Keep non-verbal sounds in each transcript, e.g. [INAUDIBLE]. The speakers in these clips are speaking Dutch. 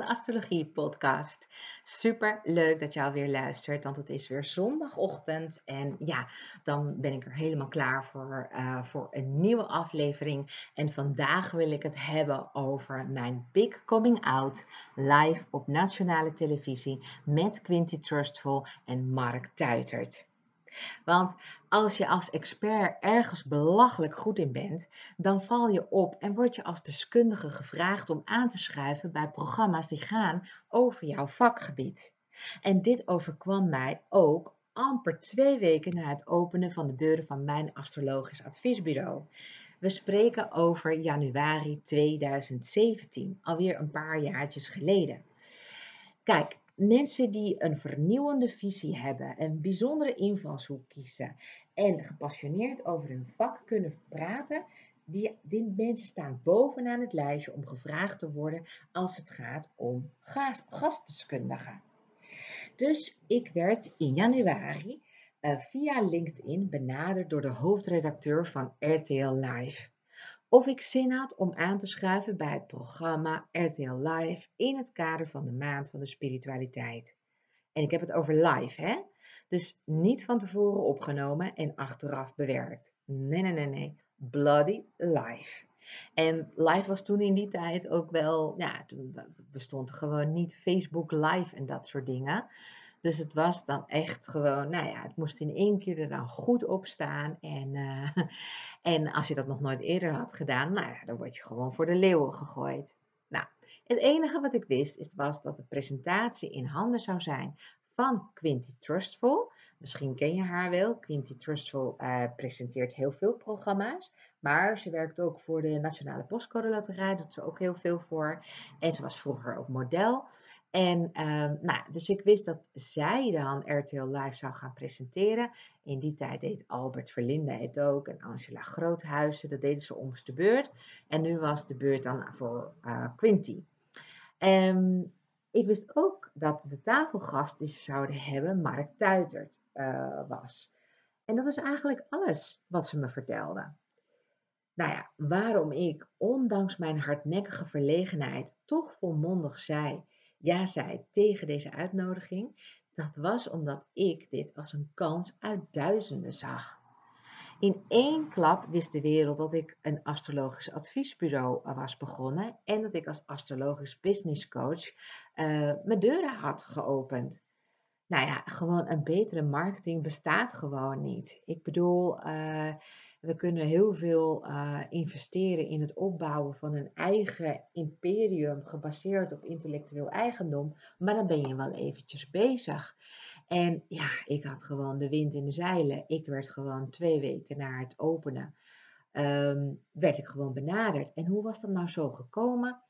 de Astrologie Podcast. Super leuk dat je alweer luistert, want het is weer zondagochtend. En ja, dan ben ik er helemaal klaar voor, uh, voor een nieuwe aflevering. En vandaag wil ik het hebben over mijn Big Coming Out live op nationale televisie met Quinty Trustful en Mark Tuitert. Want als je als expert ergens belachelijk goed in bent, dan val je op en word je als deskundige gevraagd om aan te schrijven bij programma's die gaan over jouw vakgebied. En dit overkwam mij ook amper twee weken na het openen van de deuren van mijn astrologisch adviesbureau. We spreken over januari 2017, alweer een paar jaartjes geleden. Kijk, Mensen die een vernieuwende visie hebben, een bijzondere invalshoek kiezen en gepassioneerd over hun vak kunnen praten, die, die mensen staan bovenaan het lijstje om gevraagd te worden als het gaat om gastdeskundigen. Dus ik werd in januari uh, via LinkedIn benaderd door de hoofdredacteur van RTL Live of ik zin had om aan te schuiven bij het programma RTL Live in het kader van de maand van de spiritualiteit. En ik heb het over live, hè? Dus niet van tevoren opgenomen en achteraf bewerkt. Nee, nee, nee, nee. Bloody live. En live was toen in die tijd ook wel, ja, toen bestond gewoon niet Facebook live en dat soort dingen. Dus het was dan echt gewoon, nou ja, het moest in één keer er dan goed op staan. En, uh, en als je dat nog nooit eerder had gedaan, nou ja, dan word je gewoon voor de leeuwen gegooid. Nou, het enige wat ik wist is, was dat de presentatie in handen zou zijn van Quinty Trustful. Misschien ken je haar wel. Quinty Trustful uh, presenteert heel veel programma's. Maar ze werkt ook voor de Nationale Postcode Loterij. Doet ze ook heel veel voor. En ze was vroeger ook model. En uh, nou, dus ik wist dat zij dan RTL Live zou gaan presenteren. In die tijd deed Albert Verlinde het ook en Angela Groothuizen. Dat deden ze om de beurt. En nu was de beurt dan voor uh, Quinty. Um, ik wist ook dat de tafelgast die ze zouden hebben Mark Tuitert uh, was. En dat is eigenlijk alles wat ze me vertelde. Nou ja, waarom ik, ondanks mijn hardnekkige verlegenheid, toch volmondig zei ja zei tegen deze uitnodiging, dat was omdat ik dit als een kans uit duizenden zag. In één klap wist de wereld dat ik een astrologisch adviesbureau was begonnen en dat ik als astrologisch business coach uh, mijn deuren had geopend. Nou ja, gewoon een betere marketing bestaat gewoon niet. Ik bedoel, uh, we kunnen heel veel uh, investeren in het opbouwen van een eigen imperium gebaseerd op intellectueel eigendom, maar dan ben je wel eventjes bezig. En ja, ik had gewoon de wind in de zeilen. Ik werd gewoon twee weken na het openen, um, werd ik gewoon benaderd. En hoe was dat nou zo gekomen?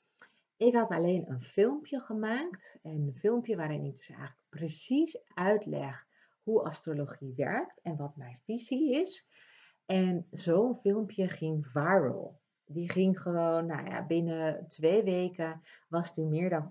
Ik had alleen een filmpje gemaakt, een filmpje waarin ik dus eigenlijk precies uitleg hoe astrologie werkt en wat mijn visie is. En zo'n filmpje ging viral. Die ging gewoon, nou ja, binnen twee weken was die meer dan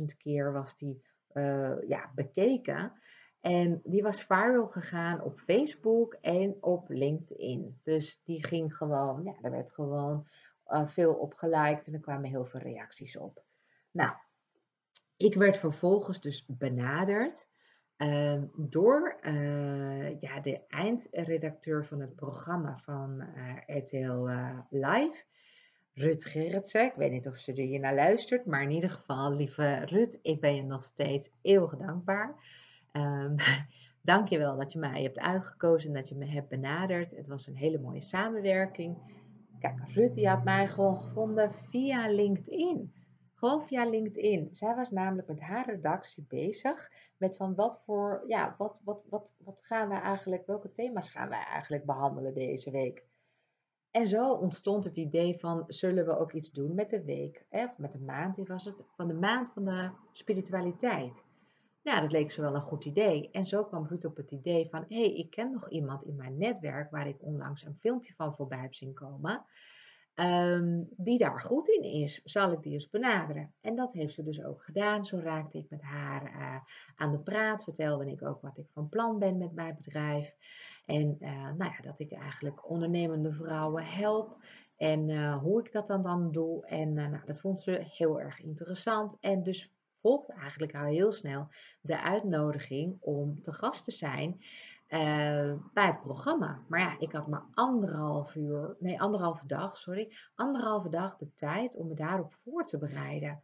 25.000 keer was die, uh, ja, bekeken. En die was viral gegaan op Facebook en op LinkedIn. Dus die ging gewoon, ja, er werd gewoon uh, veel op geliked en er kwamen heel veel reacties op. Nou, ik werd vervolgens dus benaderd Ehm, door uh, ja, de eindredacteur van het programma van uh, RTL uh, Live, Rut Gerritsen. Ik weet niet of ze er hier naar luistert, maar in ieder geval, lieve Rut, ik ben je nog steeds eeuwig dankbaar. Um, [LAUGHS] Dank je wel dat je mij hebt uitgekozen en dat je me hebt benaderd. Het was een hele mooie samenwerking. Kijk, Rut die had mij gewoon gevonden via LinkedIn. Gewoon via LinkedIn. Zij was namelijk met haar redactie bezig met van wat voor, ja, wat, wat, wat, wat gaan we eigenlijk, welke thema's gaan wij eigenlijk behandelen deze week? En zo ontstond het idee van, zullen we ook iets doen met de week, hè, of met de maand, was het, van de maand van de spiritualiteit. Ja, dat leek ze wel een goed idee. En zo kwam Ruud op het idee van, hé, hey, ik ken nog iemand in mijn netwerk waar ik onlangs een filmpje van voorbij heb zien komen. Um, die daar goed in is, zal ik die eens benaderen. En dat heeft ze dus ook gedaan. Zo raakte ik met haar uh, aan de praat, vertelde ik ook wat ik van plan ben met mijn bedrijf. En nou ja, dat ik eigenlijk ondernemende vrouwen help. En hoe ik dat dan, dan doe. En nou, dat vond ze heel erg interessant. En dus volgde eigenlijk al heel snel de uitnodiging om te gast te zijn uh, bij het programma. Maar ja, ik had maar anderhalf uur, nee, anderhalve dag, sorry, anderhalve dag de tijd om me daarop voor te bereiden.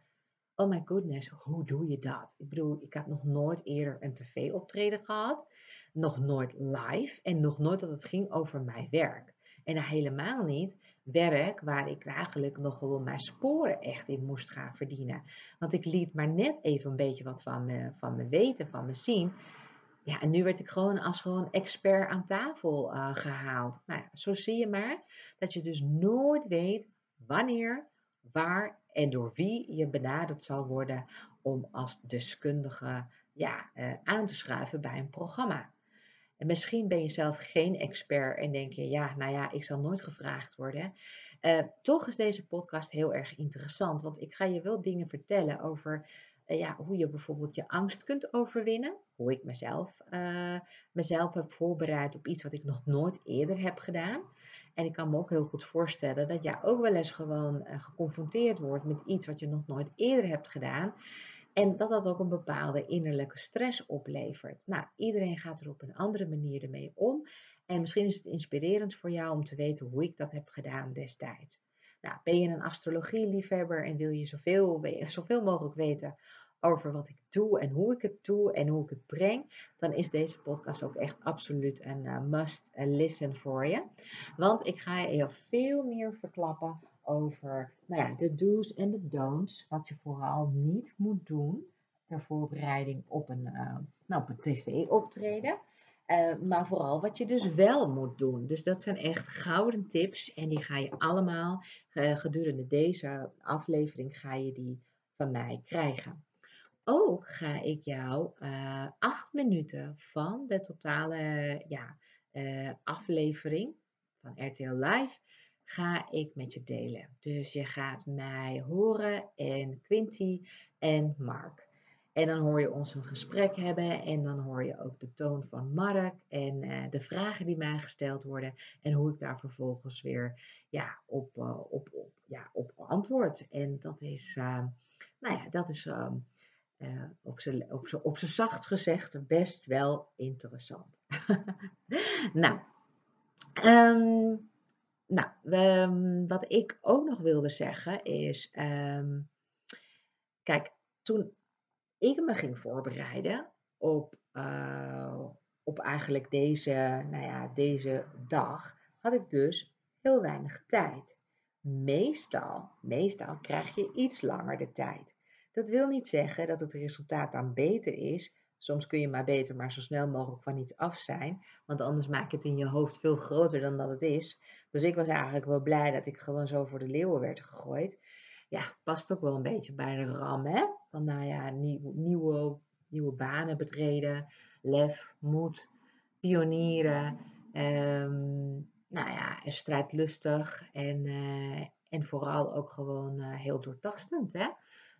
Oh my goodness, hoe doe je dat? Ik bedoel, ik had nog nooit eerder een tv-optreden gehad, nog nooit live en nog nooit dat het ging over mijn werk. En helemaal niet werk waar ik eigenlijk nog gewoon mijn sporen echt in moest gaan verdienen. Want ik liet maar net even een beetje wat van van me weten, van me zien. Ja, en nu werd ik gewoon als gewoon expert aan tafel uh, gehaald. Nou ja, zo zie je maar dat je dus nooit weet wanneer, waar en door wie je benaderd zal worden om als deskundige ja, uh, aan te schuiven bij een programma. En misschien ben je zelf geen expert en denk je, ja, nou ja, ik zal nooit gevraagd worden. Uh, toch is deze podcast heel erg interessant, want ik ga je wel dingen vertellen over ja, hoe je bijvoorbeeld je angst kunt overwinnen. Hoe ik mezelf, uh, mezelf heb voorbereid op iets wat ik nog nooit eerder heb gedaan. En ik kan me ook heel goed voorstellen dat jij ook wel eens gewoon geconfronteerd wordt met iets wat je nog nooit eerder hebt gedaan. En dat dat ook een bepaalde innerlijke stress oplevert. Nou, iedereen gaat er op een andere manier ermee om. En misschien is het inspirerend voor jou om te weten hoe ik dat heb gedaan destijds. Nou, ben je een astrologie-liefhebber en wil je zoveel, zoveel mogelijk weten over wat ik doe en hoe ik het doe en hoe ik het breng, dan is deze podcast ook echt absoluut een uh, must listen voor je. Want ik ga je veel meer verklappen over nou ja, de do's en de don'ts, wat je vooral niet moet doen ter voorbereiding op een, uh, nou, op een tv-optreden. Maar vooral wat je dus wel moet doen. Dus dat zijn echt gouden tips en die ga je allemaal gedurende deze aflevering ga je die van mij krijgen. Ook ga ik jou acht minuten van de totale ja, aflevering van RTL Live ga ik met je delen. Dus je gaat mij horen en Quinty en Mark. En dan hoor je ons een gesprek hebben en dan hoor je ook de toon van Mark en uh, de vragen die mij gesteld worden en hoe ik daar vervolgens weer ja, op, op, op, ja, op antwoord. En dat is, nou ja, dat is uh, op zijn op zacht gezegd best wel interessant. [LAUGHS] nou, um, nou, um, wat ik ook nog wilde zeggen is, um, kijk, toen ik me ging voorbereiden op, uh, op eigenlijk deze, nou ja, deze dag, had ik dus heel weinig tijd. Meestal, meestal krijg je iets langer de tijd. Dat wil niet zeggen dat het resultaat dan beter is, Soms kun je maar beter maar zo snel mogelijk van iets af zijn. Want anders maak je het in je hoofd veel groter dan dat het is. Dus ik was eigenlijk wel blij dat ik gewoon zo voor de leeuwen werd gegooid. Ja, past ook wel een beetje bij de ram, hè? Van nou ja, nieuwe, nieuwe banen betreden. Lef, moed, pionieren. Um, nou ja, strijdlustig. En, uh, en vooral ook gewoon uh, heel doortastend, hè?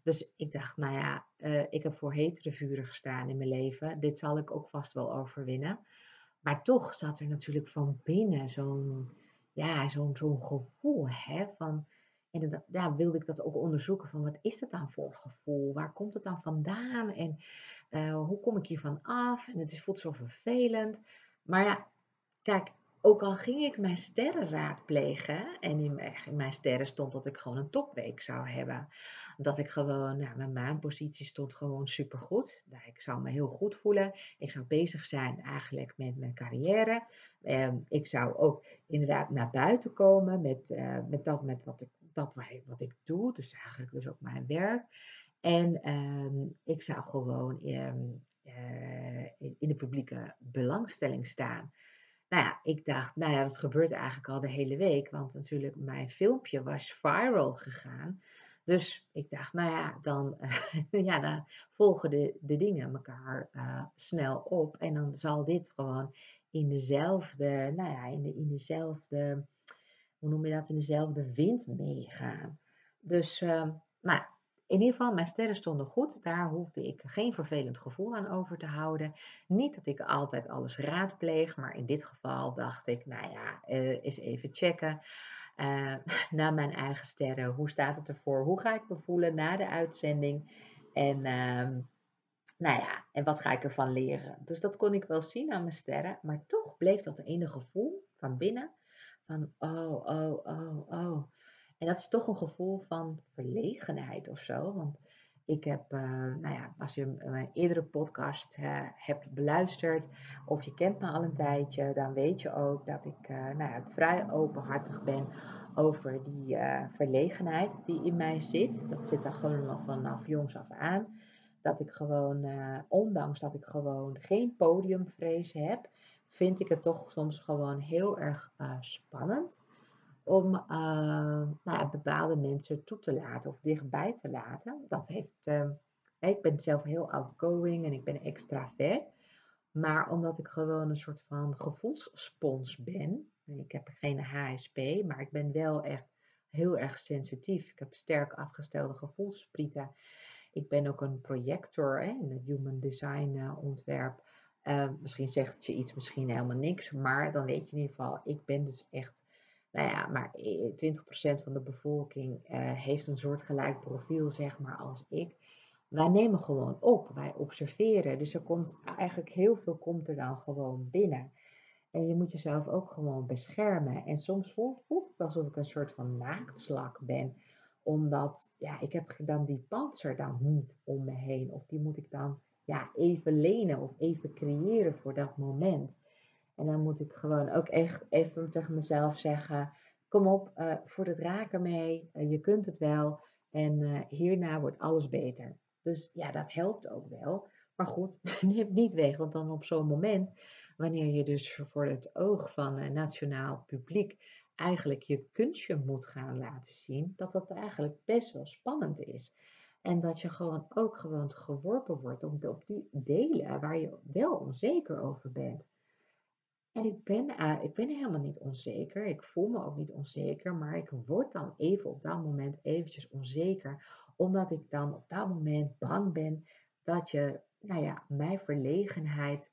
Dus ik dacht, nou ja, uh, ik heb voor hetere vuren gestaan in mijn leven. Dit zal ik ook vast wel overwinnen. Maar toch zat er natuurlijk van binnen zo'n ja, zo'n zo'n gevoel hè, van. En dan ja, wilde ik dat ook onderzoeken van wat is dat dan voor gevoel? Waar komt het dan vandaan? En uh, hoe kom ik hiervan af? En het voelt zo vervelend. Maar ja, kijk, ook al ging ik mijn sterren raadplegen en in mijn sterren stond dat ik gewoon een topweek zou hebben. Dat ik gewoon, nou, mijn maanpositie stond gewoon supergoed. Nou, ik zou me heel goed voelen. Ik zou bezig zijn eigenlijk met mijn carrière. Ehm, ik zou ook inderdaad naar buiten komen met, uh, met dat met wat ik, dat wat ik doe. Dus eigenlijk dus ook mijn werk. En ehm, ik zou gewoon uh, in, in de publieke belangstelling staan. Nou ja, ik dacht, nou ja, dat gebeurt eigenlijk al de hele week, want natuurlijk mijn filmpje was viral gegaan. Dus ik dacht, nou ja, dan, [LAUGHS] ja, dan volgen de, dingen elkaar uh, snel op. En dan zal dit gewoon in dezelfde, nou ja, in, de, in dezelfde, hoe noem je dat, in dezelfde wind meegaan. Dus, uh, nou, in ieder geval, mijn sterren stonden goed. Daar hoefde ik geen vervelend gevoel aan over te houden. Niet dat ik altijd alles raadpleeg, maar in dit geval dacht ik, nou ja, uh, eens even checken. Uh, [LAUGHS] naar mijn eigen sterren. Hoe staat het ervoor? Hoe ga ik me voelen na de uitzending? En uh, nou ja, en wat ga ik ervan leren? Dus dat kon ik wel zien aan mijn sterren, maar toch bleef dat ene gevoel van binnen van oh, oh, oh, oh. En dat is toch een gevoel van verlegenheid of zo. Want ik heb, uh, nou ja, als je mijn eerdere podcast hebt beluisterd of je kent me al een tijdje, dan weet je ook dat ik uh, nou ja, vrij openhartig ben over die verlegenheid die in mij zit. Dat zit er gewoon nog vanaf jongs af aan. Dat ik gewoon, ondanks dat ik gewoon geen podiumvrees heb, vind ik het toch soms gewoon heel erg spannend om uh, nou bepaalde mensen toe te laten of dichtbij te laten. Dat heeft, uh, ik ben zelf heel outgoing en ik ben extravert. Maar omdat ik gewoon een soort van gevoelsspons ben. Ik heb geen HSP, maar ik ben wel echt heel erg sensitief. Ik heb sterk afgestelde gevoelssprieten. Ik ben ook een projector hè, in het human design uh, ontwerp. Misschien zegt je iets, misschien helemaal niks. Maar dan weet je in ieder geval, ik ben dus echt nou ja, maar 20% van de bevolking uh, heeft een soortgelijk profiel, zeg maar, als ik. Wij nemen gewoon op, wij observeren. Dus er komt eigenlijk heel veel komt er dan gewoon binnen. En je moet jezelf ook gewoon beschermen. En soms voelt, voelt het alsof ik een soort van naaktslak ben. Omdat, ja, ik heb dan die panzer dan niet om me heen. Of die moet ik dan ja, even lenen of even creëren voor dat moment. En dan moet ik gewoon ook echt even tegen mezelf zeggen: kom op, uh, voer het raken mee, uh, je kunt het wel. En uh, hierna wordt alles beter. Dus ja, dat helpt ook wel. Maar goed, [LAUGHS] neem niet weg, want dan op zo'n moment, wanneer je dus voor het oog van nationaal publiek eigenlijk je kunstje moet gaan laten zien, dat dat eigenlijk best wel spannend is. En dat je gewoon ook gewoon geworpen wordt op die delen waar je wel onzeker over bent. En ik ben, uh, ik ben helemaal niet onzeker. Ik voel me ook niet onzeker. Maar ik word dan even op dat moment eventjes onzeker. Omdat ik dan op dat moment bang ben dat je, nou ja, mijn verlegenheid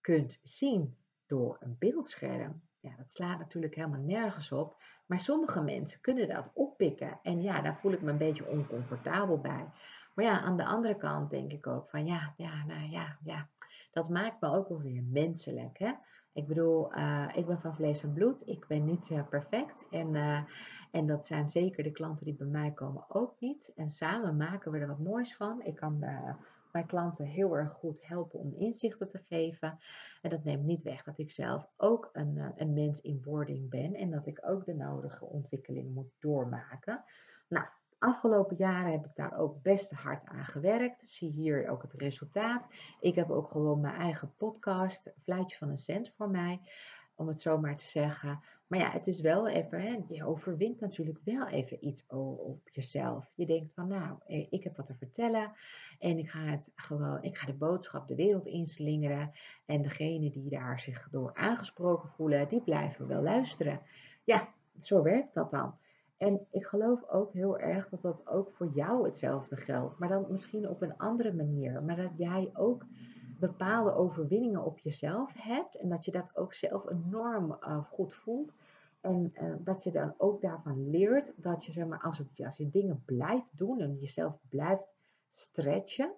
kunt zien door een beeldscherm. Ja, dat slaat natuurlijk helemaal nergens op. Maar sommige mensen kunnen dat oppikken. En ja, daar voel ik me een beetje oncomfortabel bij. Maar ja, aan de andere kant denk ik ook van ja, ja, nou ja, ja. Dat maakt me ook wel weer menselijk. Hè? Ik bedoel, uh, ik ben van vlees en bloed. Ik ben niet uh, perfect. En, uh, en dat zijn zeker de klanten die bij mij komen ook niet. En samen maken we er wat moois van. Ik kan mijn klanten heel erg goed helpen om inzichten te geven. En dat neemt niet weg dat ik zelf ook een, een mens in wording ben. En dat ik ook de nodige ontwikkeling moet doormaken. Nou, Afgelopen jaren heb ik daar ook best hard aan gewerkt. Zie hier ook het resultaat. Ik heb ook gewoon mijn eigen podcast, Fluitje van een Cent voor mij, om het zo maar te zeggen. Maar ja, het is wel even, hè, je overwint natuurlijk wel even iets op jezelf. Je denkt van, nou, eh, ik heb wat te vertellen en ik ga het gewoon, ik ga de boodschap de wereld inslingeren. En degenen die daar zich door aangesproken voelen, die blijven wel luisteren. Ja, zo werkt dat dan. En ik geloof ook heel erg dat dat ook voor jou hetzelfde geldt, maar dan misschien op een andere manier. Maar dat jij ook bepaalde overwinningen op jezelf hebt en dat je dat ook zelf enorm uh, goed voelt. En uh, dat je dan ook daarvan leert dat je, zeg maar, als, als je dingen blijft doen en jezelf blijft stretchen,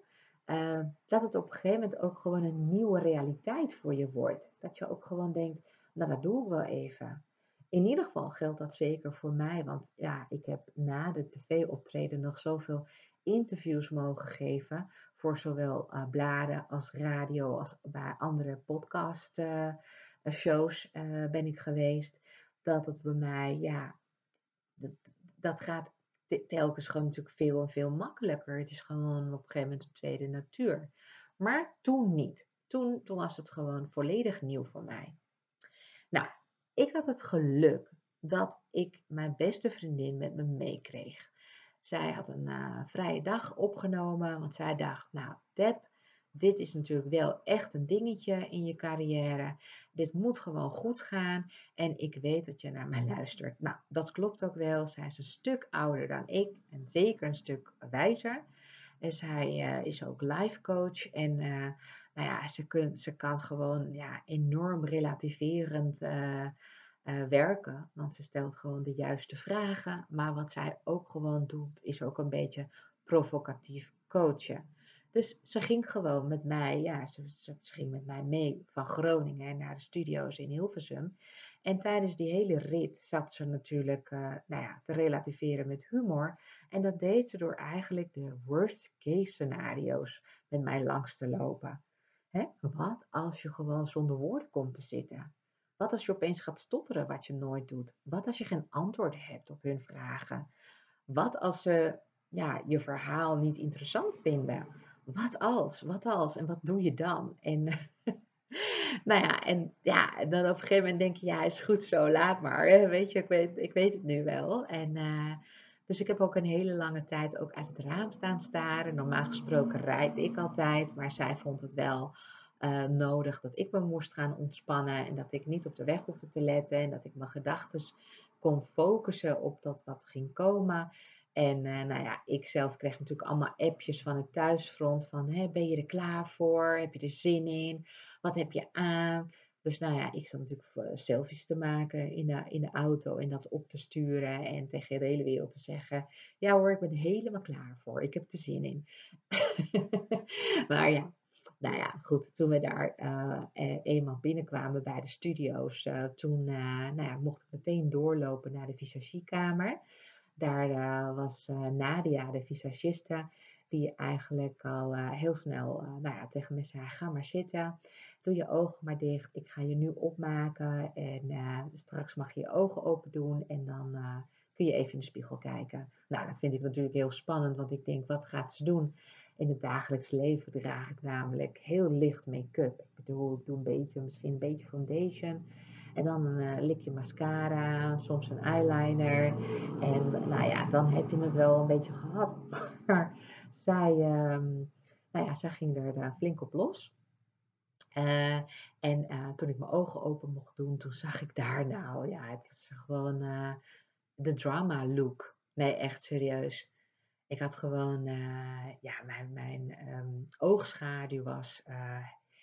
uh, dat het op een gegeven moment ook gewoon een nieuwe realiteit voor je wordt. Dat je ook gewoon denkt, nou dat doe ik wel even in ieder geval geldt dat zeker voor mij, want ja, ik heb na de tv-optreden nog zoveel interviews mogen geven voor zowel uh, bladen als radio als bij andere podcast uh, shows uh, ben ik geweest, dat het bij mij, ja, dat, dat gaat telkens gewoon natuurlijk veel en veel makkelijker. Het is gewoon op een gegeven moment een tweede natuur. Maar toen niet. Toen, toen was het gewoon volledig nieuw voor mij. Nou, ik had het geluk dat ik mijn beste vriendin met me meekreeg. Zij had een uh, vrije dag opgenomen, want zij dacht, nou Deb, dit is natuurlijk wel echt een dingetje in je carrière. Dit moet gewoon goed gaan. En ik weet dat je naar mij luistert. Nou, dat klopt ook wel. Zij is een stuk ouder dan ik. En zeker een stuk wijzer. En zij uh, is ook life coach. En uh, nou ja, ze, ze kan gewoon ja, enorm relativerend uh, werken. Want ze stelt gewoon de juiste vragen. Maar wat zij ook gewoon doet, is ook een beetje provocatief coachen. Dus ze ging gewoon met mij, ja, ze, met mij mee van Groningen naar de studio's in Hilversum. En tijdens die hele rit zat ze natuurlijk uh, nou ja, te relativeren met humor. En dat deed ze door eigenlijk de worst case scenario's met mij langs te lopen. Hè? Wat als je gewoon zonder woorden komt te zitten? Wat als je opeens gaat stotteren wat je nooit doet? Wat als je geen antwoorden hebt op hun vragen? Wat als ze ja, je verhaal niet interessant vinden? wat als, wat als en wat doe je dan? En [LAUGHS] nou ja, en ja, dan op een gegeven moment denk je, ja, is goed zo, laat maar. Weet je, ik weet, ik weet het nu wel. En uh, dus ik heb ook een hele lange tijd ook uit het raam staan staren. Normaal gesproken rijd ik altijd, maar zij vond het wel uh, nodig dat ik me moest gaan ontspannen en dat ik niet op de weg hoefde te letten en dat ik mijn gedachten kon focussen op dat wat ging komen. En uh, nou ja, ik zelf kreeg natuurlijk allemaal appjes van het thuisfront van ben je er klaar voor? Heb je er zin in? Wat heb je aan? Dus nou ja, ik zat natuurlijk uh, selfies te maken in de, in de auto en dat op te sturen en tegen de hele wereld te zeggen, ja hoor, ik ben helemaal klaar voor. Ik heb er zin in. [LAUGHS] maar ja, nou ja, goed, toen we daar uh, eenmaal binnenkwamen bij de studio's, toen nou ja, mocht ik meteen doorlopen naar de visagiekamer. Daar was Nadia, de visagiste, die eigenlijk al uh, heel snel nou ja, tegen me zei: Ga maar zitten, doe je ogen maar dicht. Ik ga je nu opmaken en straks mag je je ogen open doen en dan kun je even in de spiegel kijken. Nou, dat vind ik natuurlijk heel spannend, want ik denk: wat gaat ze doen? In het dagelijks leven draag ik namelijk heel licht make-up. Ik bedoel, ik doe een beetje, misschien een beetje foundation. En dan een likje mascara, soms een eyeliner. En nou ja, dan heb je het wel een beetje gehad. [LAUGHS] zij, um, nou ja, zij ging er uh, flink op los. Uh, en uh, toen ik mijn ogen open mocht doen, toen zag ik daar nou, ja, het is gewoon de drama look. Nee, echt serieus. Ik had gewoon, ja, mijn, mijn um, oogschaduw was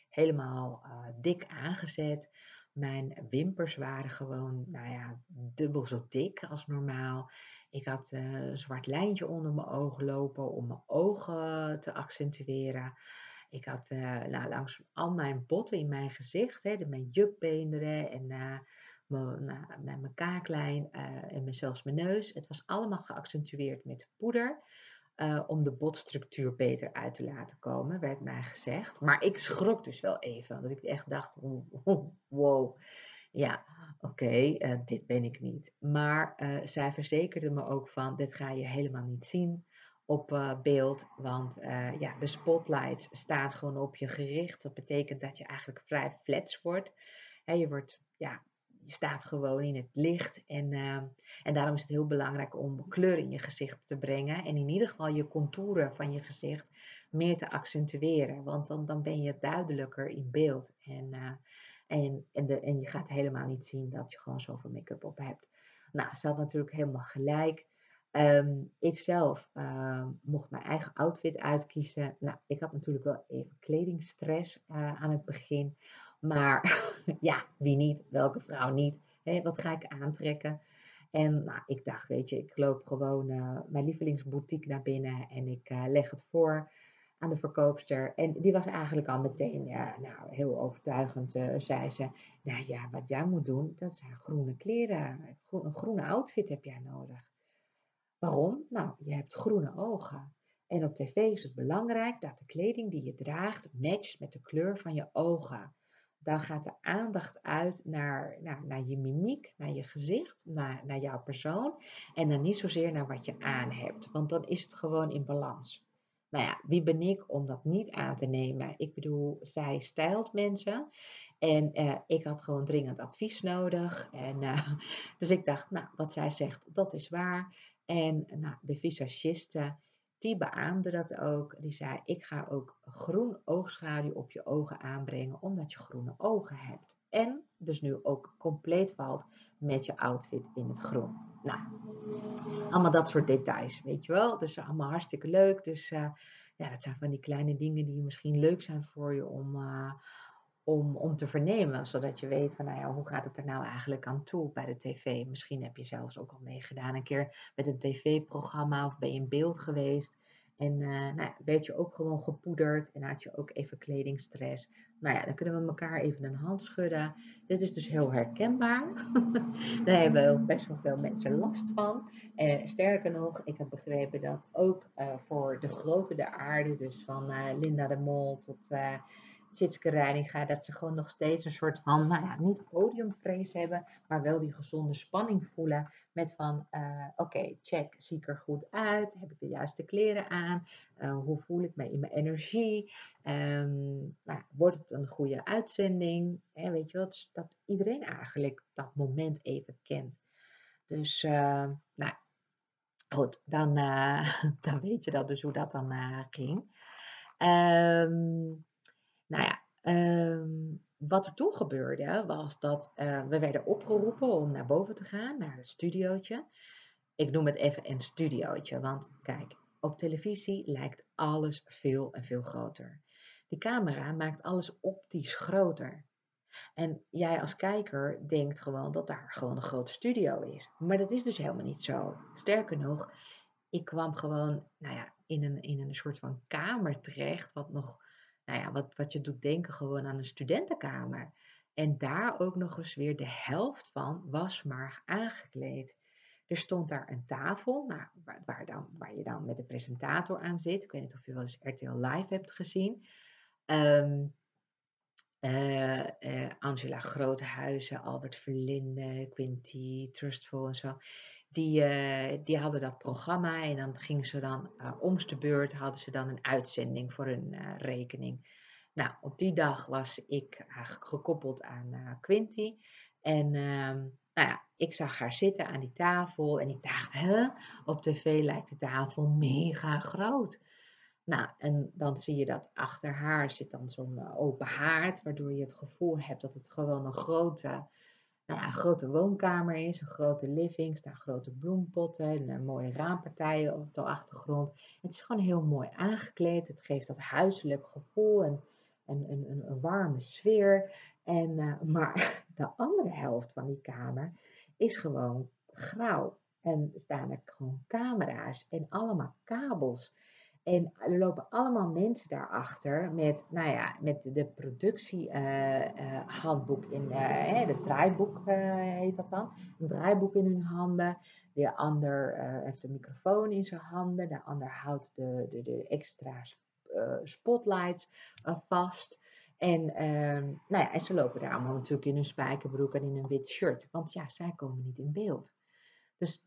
helemaal dik aangezet. Mijn wimpers waren gewoon, nou ja, dubbel zo dik als normaal. Ik had uh, een zwart lijntje onder mijn ogen lopen om mijn ogen te accentueren. Ik had uh, nou, langs al mijn botten in mijn gezicht, hè, de, mijn jukbeenderen en mijn, mijn kaaklijn en zelfs mijn neus. Het was allemaal geaccentueerd met poeder. Om de botstructuur beter uit te laten komen, werd mij gezegd. Maar ik schrok dus wel even, dat ik echt dacht, wow, ja, oké, eh, dit ben ik niet. Maar uh, zij verzekerde me ook van, dit ga je helemaal niet zien op beeld, want ja, de spotlights staan gewoon op je gericht. Dat betekent dat je eigenlijk vrij flats wordt. Je wordt ja, je staat gewoon in het licht. En, uh, en daarom is het heel belangrijk om kleur in je gezicht te brengen. En in ieder geval je contouren van je gezicht meer te accentueren. Want dan, dan ben je duidelijker in beeld. En, en, en, de, en je gaat helemaal niet zien dat je gewoon zoveel make-up op hebt. Nou, ze had natuurlijk helemaal gelijk. Um, ik zelf uh, mocht mijn eigen outfit uitkiezen. Nou, ik had natuurlijk wel even kledingstress uh, aan het begin. Maar [LAUGHS] ja, wie niet? Welke vrouw niet? Wat ga ik aantrekken? En nou, ik dacht, weet je, ik loop gewoon uh, mijn lievelingsboutique naar binnen en ik uh, leg het voor aan de verkoopster. En die was eigenlijk al meteen ja, nou, heel overtuigend. Uh, zei ze, nou ja, wat jij moet doen, dat zijn groene kleren. een groene outfit heb jij nodig. Waarom? Nou, je hebt groene ogen. En op tv is het belangrijk dat de kleding die je draagt matcht met de kleur van je ogen dan gaat de aandacht uit naar, naar, naar je mimiek, naar je gezicht, naar, naar jouw persoon. En dan niet zozeer naar wat je aan hebt, want dan is het gewoon in balans. Nou ja, wie ben ik om dat niet aan te nemen? Ik bedoel, zij stijlt mensen. En uh, ik had gewoon dringend advies nodig. En, uh, [LAUGHS] dus ik dacht, nou, wat zij zegt, dat is waar. En nou, de visagiste, die beaamde dat ook. Die zei, ik ga ook groen oogschaduw op je ogen aanbrengen, omdat je groene ogen hebt. En dus nu ook compleet valt met je outfit in het groen. Nou, allemaal dat soort details, weet je wel. Dus allemaal hartstikke leuk. Dus uh, ja, dat zijn van die kleine dingen die misschien leuk zijn voor je om, uh, om, om te vernemen. Zodat je weet van, nou ja, hoe gaat het er nou eigenlijk aan toe bij de tv? Misschien heb je zelfs ook al meegedaan een keer met een tv-programma of ben je in beeld geweest. En uh, nou werd je ook gewoon gepoederd en had je ook even kledingstress. Nou ja, dan kunnen we elkaar even een hand schudden. Dit is dus heel herkenbaar. [LAUGHS] Daar hebben ook best wel veel mensen last van. Uh, sterker nog, ik heb begrepen dat ook uh, voor de grote de aarde, dus van Linda de Mol tot Tjitske Reininga, dat ze gewoon nog steeds een soort van, nou ja, niet podiumvrees hebben, maar wel die gezonde spanning voelen met van, uh, oké, check, zie ik er goed uit? Heb ik de juiste kleren aan? Uh, hoe voel ik me in mijn energie? Um, nou, wordt het een goede uitzending? Hè, weet je wel, dus dat iedereen eigenlijk dat moment even kent. Dus, uh, nou, goed, dan, [LAUGHS] dan weet je dat dus hoe dat dan ging. Um, nou ja, um, wat er toen gebeurde was dat uh, we werden opgeroepen om naar boven te gaan, naar het studiootje. Ik noem het even een studiootje, want kijk, op televisie lijkt alles veel en veel groter. Die camera maakt alles optisch groter. En jij als kijker denkt gewoon dat daar gewoon een grote studio is. Maar dat is dus helemaal niet zo. Sterker nog, ik kwam gewoon nou ja, in, een, in een soort van kamer terecht, wat nog nou ja, wat, wat je doet denken gewoon aan een studentenkamer. En daar ook nog eens weer de helft van was maar aangekleed. Er stond daar een tafel, nou, waar, dan, waar je dan met de presentator aan zit. Ik weet niet of je wel eens RTL Live hebt gezien. Um, uh, uh, Angela Groothuizen, Albert Verlinde, Quinty, Trustful en zo die, uh, die hadden dat programma en dan gingen ze dan uh, om de beurt hadden ze dan een uitzending voor hun uh, rekening. Nou, op die dag was ik gekoppeld aan Quinty. En ehm, nou ja, ik zag haar zitten aan die tafel en ik dacht, hè, op tv lijkt de tafel mega groot. Nou, en dan zie je dat achter haar zit dan zo'n open haard, waardoor je het gevoel hebt dat het gewoon een grote nou een grote woonkamer is, een grote living, staan grote bloempotten, een mooie raampartijen op de achtergrond. Het is gewoon heel mooi aangekleed. Het geeft dat huiselijk gevoel en, en een, een, warme sfeer. En, uh, [LAUGHS] maar de andere helft van die kamer is gewoon grauw. En staan er gewoon camera's en allemaal kabels. En er lopen allemaal mensen daarachter met, nou ja, met de productiehandboek uh, uh, in, uh, de draaiboek heet dat dan. Een draaiboek in hun handen. De ander heeft een microfoon in zijn handen. De ander houdt de, de, de extra spotlights vast. En, ehm, nou ja, en ze lopen daar allemaal natuurlijk in een spijkerbroek en in een wit shirt. Want ja, zij komen niet in beeld. Dus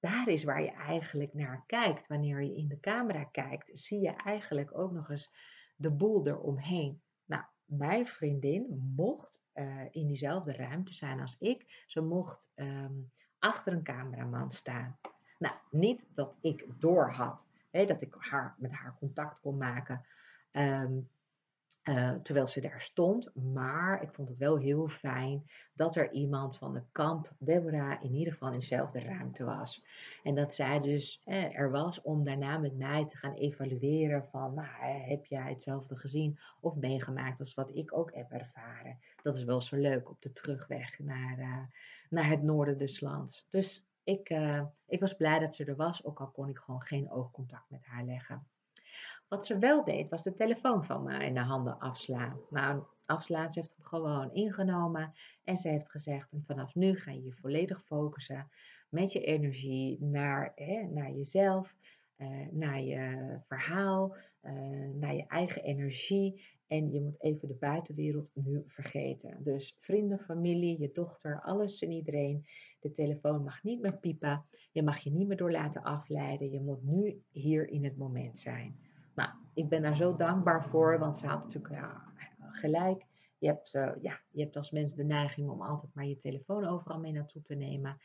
daar is waar je eigenlijk naar kijkt. Wanneer je in de camera kijkt, zie je eigenlijk ook nog eens de boel eromheen. Nou, mijn vriendin mocht uh, in diezelfde ruimte zijn als ik. Ze mocht um, achter een cameraman staan. Nou, niet dat ik door had, hè, dat ik haar, met haar contact kon maken. Um, uh, terwijl ze daar stond. Maar ik vond het wel heel fijn dat er iemand van de kamp, Deborah, in ieder geval in dezelfde ruimte was. En dat zij dus eh, er was om daarna met mij te gaan evalueren van, nou, heb jij hetzelfde gezien of meegemaakt als wat ik ook heb ervaren. Dat is wel zo leuk op de terugweg naar, uh, naar het noorden des lands. Dus ik, ik was blij dat ze er was, ook al kon ik gewoon geen oogcontact met haar leggen. Wat ze wel deed, was de telefoon van me in de handen afslaan. Nou, afslaan, ze heeft hem gewoon ingenomen en ze heeft gezegd, vanaf nu ga je je volledig focussen met je energie naar, hè, naar jezelf, uh, naar je verhaal, uh, naar je eigen energie. En je moet even de buitenwereld nu vergeten. Dus vrienden, familie, je dochter, alles en iedereen. De telefoon mag niet meer piepen. Je mag je niet meer door laten afleiden. Je moet nu hier in het moment zijn. Nou, ik ben daar zo dankbaar voor, want ze had natuurlijk ja, gelijk. Je hebt, uh, ja, je hebt als mens de neiging om altijd maar je telefoon overal mee naartoe te nemen.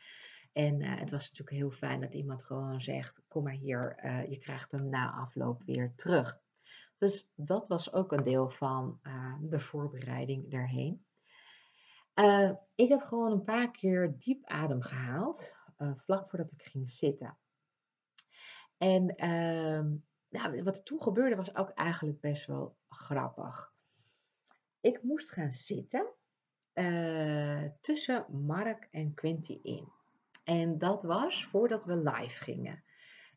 En het was natuurlijk heel fijn dat iemand gewoon zegt: Kom maar hier, je krijgt hem na afloop weer terug. Dus dat was ook een deel van de voorbereiding daarheen. ik heb gewoon een paar keer diep adem gehaald, vlak voordat ik ging zitten. En ehm, nou, wat toen gebeurde was ook eigenlijk best wel grappig. Ik moest gaan zitten uh, tussen Mark en Quinty in. En dat was voordat we live gingen.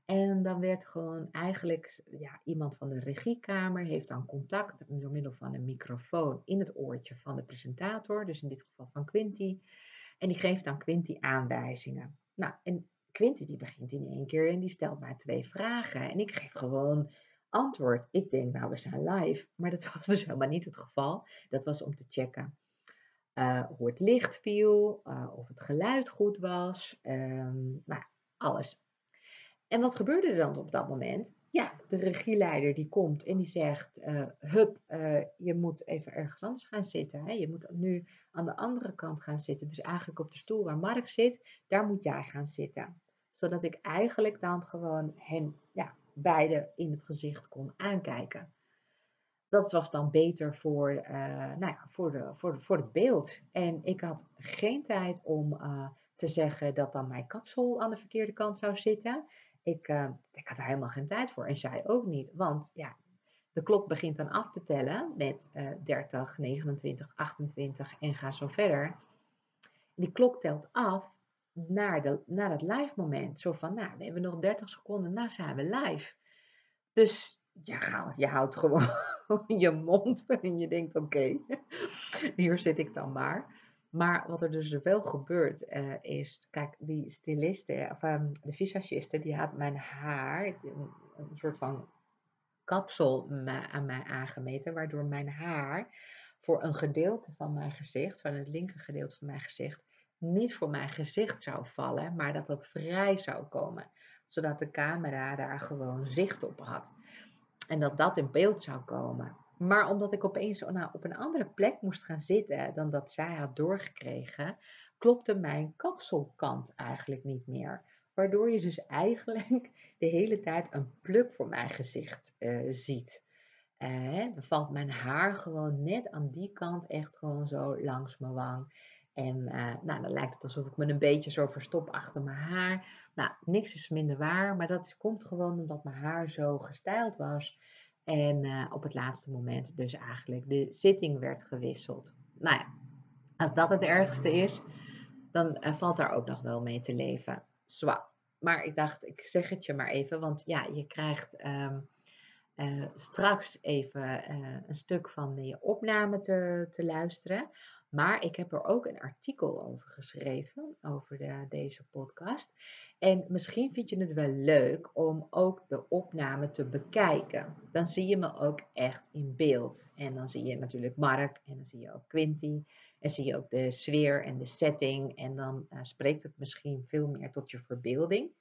En dan werd gewoon eigenlijk, ja, iemand van de regiekamer heeft dan contact door middel van een microfoon in het oortje van de presentator, dus in dit geval van Quinty. En die geeft dan Quinty aanwijzingen. Nou, en Quinty die begint in één keer en die stelt mij twee vragen. En ik geef gewoon antwoord. Ik denk, nou, we zijn live. Maar dat [LAUGHS] was dus helemaal niet het geval. Dat was om te checken uh, hoe het licht viel, uh, of het geluid goed was, um, nou, alles. En wat gebeurde er dan op dat moment? Ja, de regieleider die komt en die zegt, uh, hup, je moet even ergens anders gaan zitten. Hè? Je moet nu aan de andere kant gaan zitten. Dus eigenlijk op de stoel waar Mark zit, daar moet jij gaan zitten. Zodat ik eigenlijk dan gewoon hen ja, beide in het gezicht kon aankijken. Dat was dan beter voor, uh, nou ja, voor, de, voor, voor het beeld. En ik had geen tijd om te zeggen dat dan mijn kapsel aan de verkeerde kant zou zitten. Ik, uh, ik had er helemaal geen tijd voor en zij ook niet. Want ja, de klok begint dan af te tellen met 30, 29, 28 en ga zo verder. Die klok telt af naar, de, naar het live moment. Zo van, nou, we hebben nog 30 seconden, nou zijn we live. Dus ja, je houdt gewoon [LAUGHS] je mond en je denkt, oké, [LAUGHS] hier zit ik dan maar. Maar wat er dus wel gebeurt uh, is, kijk, die styliste, of um, de visagiste, die had mijn haar, een, een soort van kapsel aan mij aangemeten, waardoor mijn haar voor een gedeelte van mijn gezicht, van het linker gedeelte van mijn gezicht, niet voor mijn gezicht zou vallen, maar dat dat vrij zou komen. Zodat de camera daar gewoon zicht op had. En dat dat in beeld zou komen. Maar omdat ik opeens nou, op een andere plek moest gaan zitten dan dat zij had doorgekregen, klopte mijn kapselkant eigenlijk niet meer. Waardoor je dus eigenlijk de hele tijd een pluk voor mijn gezicht uh, ziet. Uh, dan valt mijn haar gewoon net aan die kant echt gewoon zo langs mijn wang. En uh, nou, dan lijkt het alsof ik me een beetje zo verstop achter mijn haar. Nou, niks is minder waar, maar dat komt gewoon omdat mijn haar zo gestyled was. En uh, op het laatste moment dus eigenlijk de zitting werd gewisseld. Nou ja, als dat het ergste is, dan uh, valt daar ook nog wel mee te leven. Zwa. Maar ik dacht, ik zeg het je maar even, want ja, je krijgt um, uh, straks even een stuk van de opname te, te luisteren. Maar ik heb er ook een artikel over geschreven, over de, deze podcast. En misschien vind je het wel leuk om ook de opname te bekijken. Dan zie je me ook echt in beeld. En dan zie je natuurlijk Mark en dan zie je ook Quinty. En zie je ook de sfeer en de setting. En dan uh, spreekt het misschien veel meer tot je verbeelding.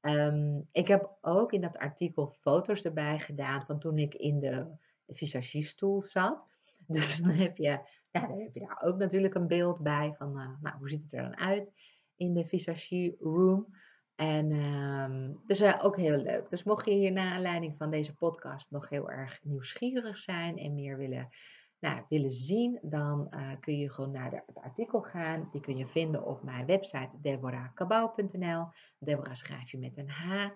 Um, ik heb ook in dat artikel foto's erbij gedaan van toen ik in de visagiestoel zat. [LAUGHS] Dus dan heb je ja, dan heb je daar ook natuurlijk een beeld bij van, uh, nou, hoe ziet het er dan uit in de visagie room. En um, dus uh, ook heel leuk. Dus mocht je hier na aanleiding van deze podcast nog heel erg nieuwsgierig zijn en meer willen, nou, willen zien, dan uh, kun je gewoon naar de, het artikel gaan. Die kun je vinden op mijn website deborahkabau.nl. Deborah schrijf je met een H.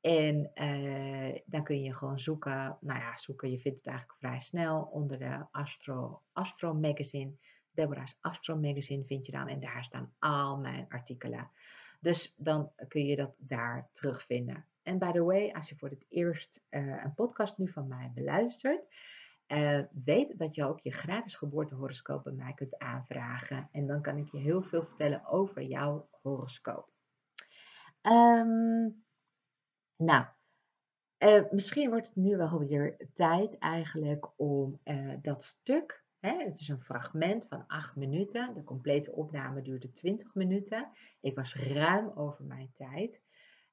En uh, dan kun je gewoon zoeken, nou ja, zoeken, je vindt het eigenlijk vrij snel onder de Astro, Astro Magazine. Deborah's Astro Magazine vind je dan en daar staan al mijn artikelen. Dus dan kun je dat daar terugvinden. En by the way, als je voor het eerst uh, een podcast nu van mij beluistert, uh, weet dat je ook je gratis geboortehoroscoop bij mij kunt aanvragen. En dan kan ik je heel veel vertellen over jouw horoscoop. Um, nou, uh, misschien wordt het nu wel weer tijd eigenlijk om uh, dat stuk, hè, het is een fragment van 8 minuten, de complete opname duurde 20 minuten. Ik was ruim over mijn tijd.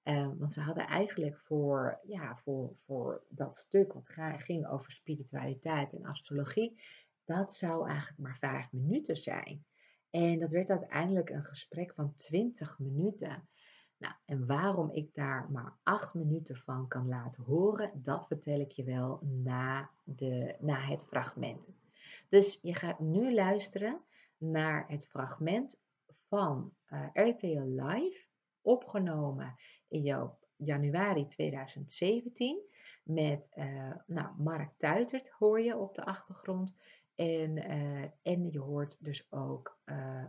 Uh, want ze hadden eigenlijk voor, ja, voor, voor dat stuk wat ging over spiritualiteit en astrologie, dat zou eigenlijk maar vijf minuten zijn. En dat werd uiteindelijk een gesprek van 20 minuten. Nou, en waarom ik daar maar acht minuten van kan laten horen, dat vertel ik je wel na, de, na het fragment. Dus je gaat nu luisteren naar het fragment van eh, RTL Live, opgenomen in januari 2017. Met uh, nou, Mark Tuitert hoor je op de achtergrond. En, uh, en je hoort dus ook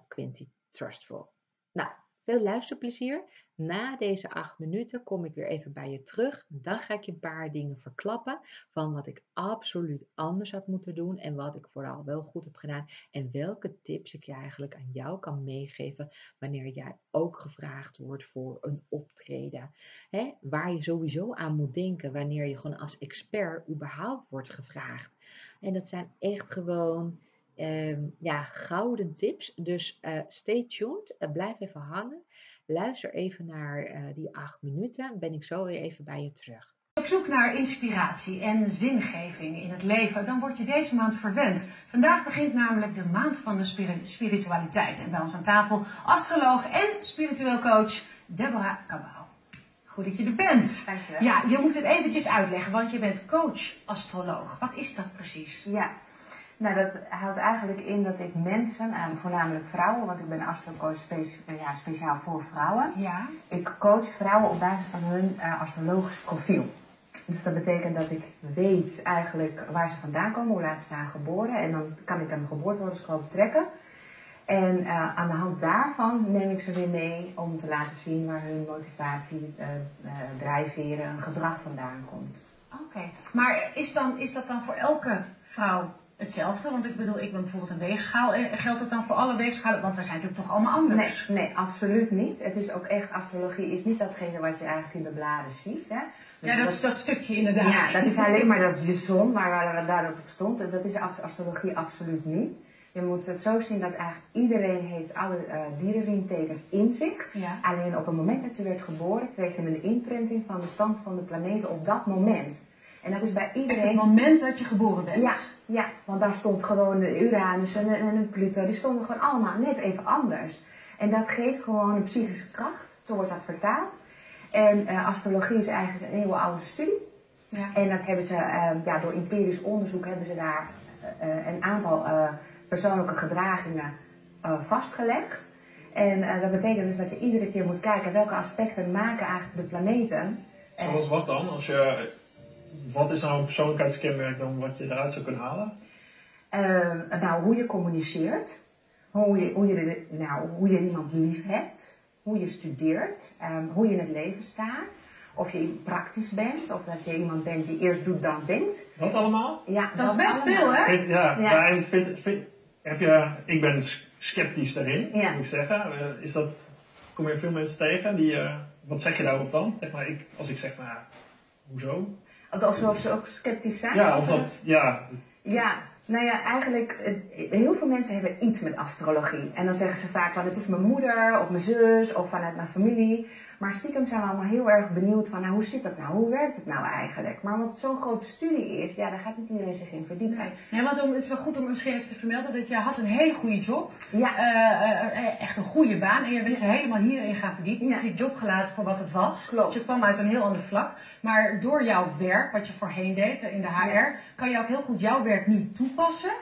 Quinty Trustful. Nou, veel luisterplezier. Na deze acht minuten kom ik weer even bij je terug. Dan ga ik je een paar dingen verklappen van wat ik absoluut anders had moeten doen en wat ik vooral wel goed heb gedaan. En welke tips ik je eigenlijk aan jou kan meegeven wanneer jij ook gevraagd wordt voor een optreden. Waar je sowieso aan moet denken wanneer je gewoon als expert überhaupt wordt gevraagd. En dat zijn echt gewoon Ehm, ja, gouden tips. Dus uh, stay tuned, uh, blijf even hangen. Luister even naar uh, die acht minuten. Ben ik zo weer even bij je terug. Op zoek naar inspiratie en zingeving in het leven, dan word je deze maand verwend. Vandaag begint namelijk de maand van de spiritualiteit. En bij ons aan tafel astroloog en spiritueel coach Deborah Cabau. Goed dat je er bent. Dankjewel. Ja, je moet het eventjes uitleggen, want je bent coach-astroloog. Wat is dat precies? Ja, nou, dat houdt eigenlijk in dat ik mensen, uh, voornamelijk vrouwen, want ik ben astrocoach speci ja, speciaal voor vrouwen. Ja. Ik coach vrouwen op basis van hun uh, astrologisch profiel. Dus dat betekent dat ik weet eigenlijk waar ze vandaan komen, hoe laat ze zijn geboren. En dan kan ik een geboortehoroscoop trekken. En uh, aan de hand daarvan neem ik ze weer mee om te laten zien waar hun motivatie, uh, uh, drijfveren, gedrag vandaan komt. Oké, okay. maar is, dan, is dat dan voor elke vrouw hetzelfde? Want ik bedoel, ik ben bijvoorbeeld een weegschaal. En geldt dat dan voor alle weegschalen? Want we zijn natuurlijk toch allemaal anders? Nee, nee, absoluut niet. Het is ook echt, astrologie is niet datgene wat je eigenlijk in de bladen ziet. Hè? Dus ja, dat, dat, dat, stukje inderdaad. Ja, dat is alleen maar dat is je zon, waar, waar daarop stond. En dat is astrologie absoluut niet. Je moet het zo zien dat eigenlijk iedereen heeft alle uh, dierenriemtekens in zich. Ja. Alleen op het moment dat je werd geboren, kreeg je een imprinting van de stand van de planeten op dat moment. En dat is bij iedereen. het moment dat je geboren bent. Ja, ja want daar stond gewoon de Uranus en, en Pluto, die stonden gewoon allemaal net even anders. En dat geeft gewoon een psychische kracht, zo wordt dat vertaald. En uh, astrologie is eigenlijk een heel oude studie. Ja. En dat hebben ze, uh, ja, door empirisch onderzoek hebben ze daar uh, een aantal persoonlijke gedragingen vastgelegd. En dat betekent dus dat je iedere keer moet kijken welke aspecten maken eigenlijk de planeten. Zoals wat dan? Als je wat is nou een persoonlijkheidskenmerk dan wat je eruit zou kunnen halen? Uh, nou, hoe je communiceert, hoe je, hoe, je, nou, hoe je iemand lief hebt, hoe je studeert, um, hoe je in het leven staat. Of je praktisch bent, of dat je iemand bent die eerst doet dan denkt. Dat allemaal? Ja, dat, is best veel, hè? ja, ja. vind, vind, heb je, ik ben sceptisch daarin, ja. moet ik zeggen. Uh, is dat, kom je veel mensen tegen die, uh, wat zeg je daarop dan? Zeg maar, ik, als ik zeg, nou, hoezo? Of ze ook sceptisch zijn? Ja, of dat, ja. Ja, nou ja, eigenlijk, heel veel mensen hebben iets met astrologie. En dan zeggen ze vaak van het is mijn moeder of mijn zus of vanuit mijn familie. Maar stiekem zijn we allemaal heel erg benieuwd van nou, hoe zit dat nou? Hoe werkt het nou eigenlijk? Maar het zo'n grote studie is, ja, daar gaat niet iedereen zich in verdiepen. Nee, nee want het is wel goed om misschien even te vermelden dat je had een hele goede job. Ja. Uh, uh, echt een goede baan. En je bent helemaal hierin gaan verdiepen. Je hebt die job gelaten voor wat het was. Klopt. Dus je kwam uit een heel ander vlak. Maar door jouw werk, wat je voorheen deed in de HR, ja. kan je ook heel goed jouw werk nu toepassen.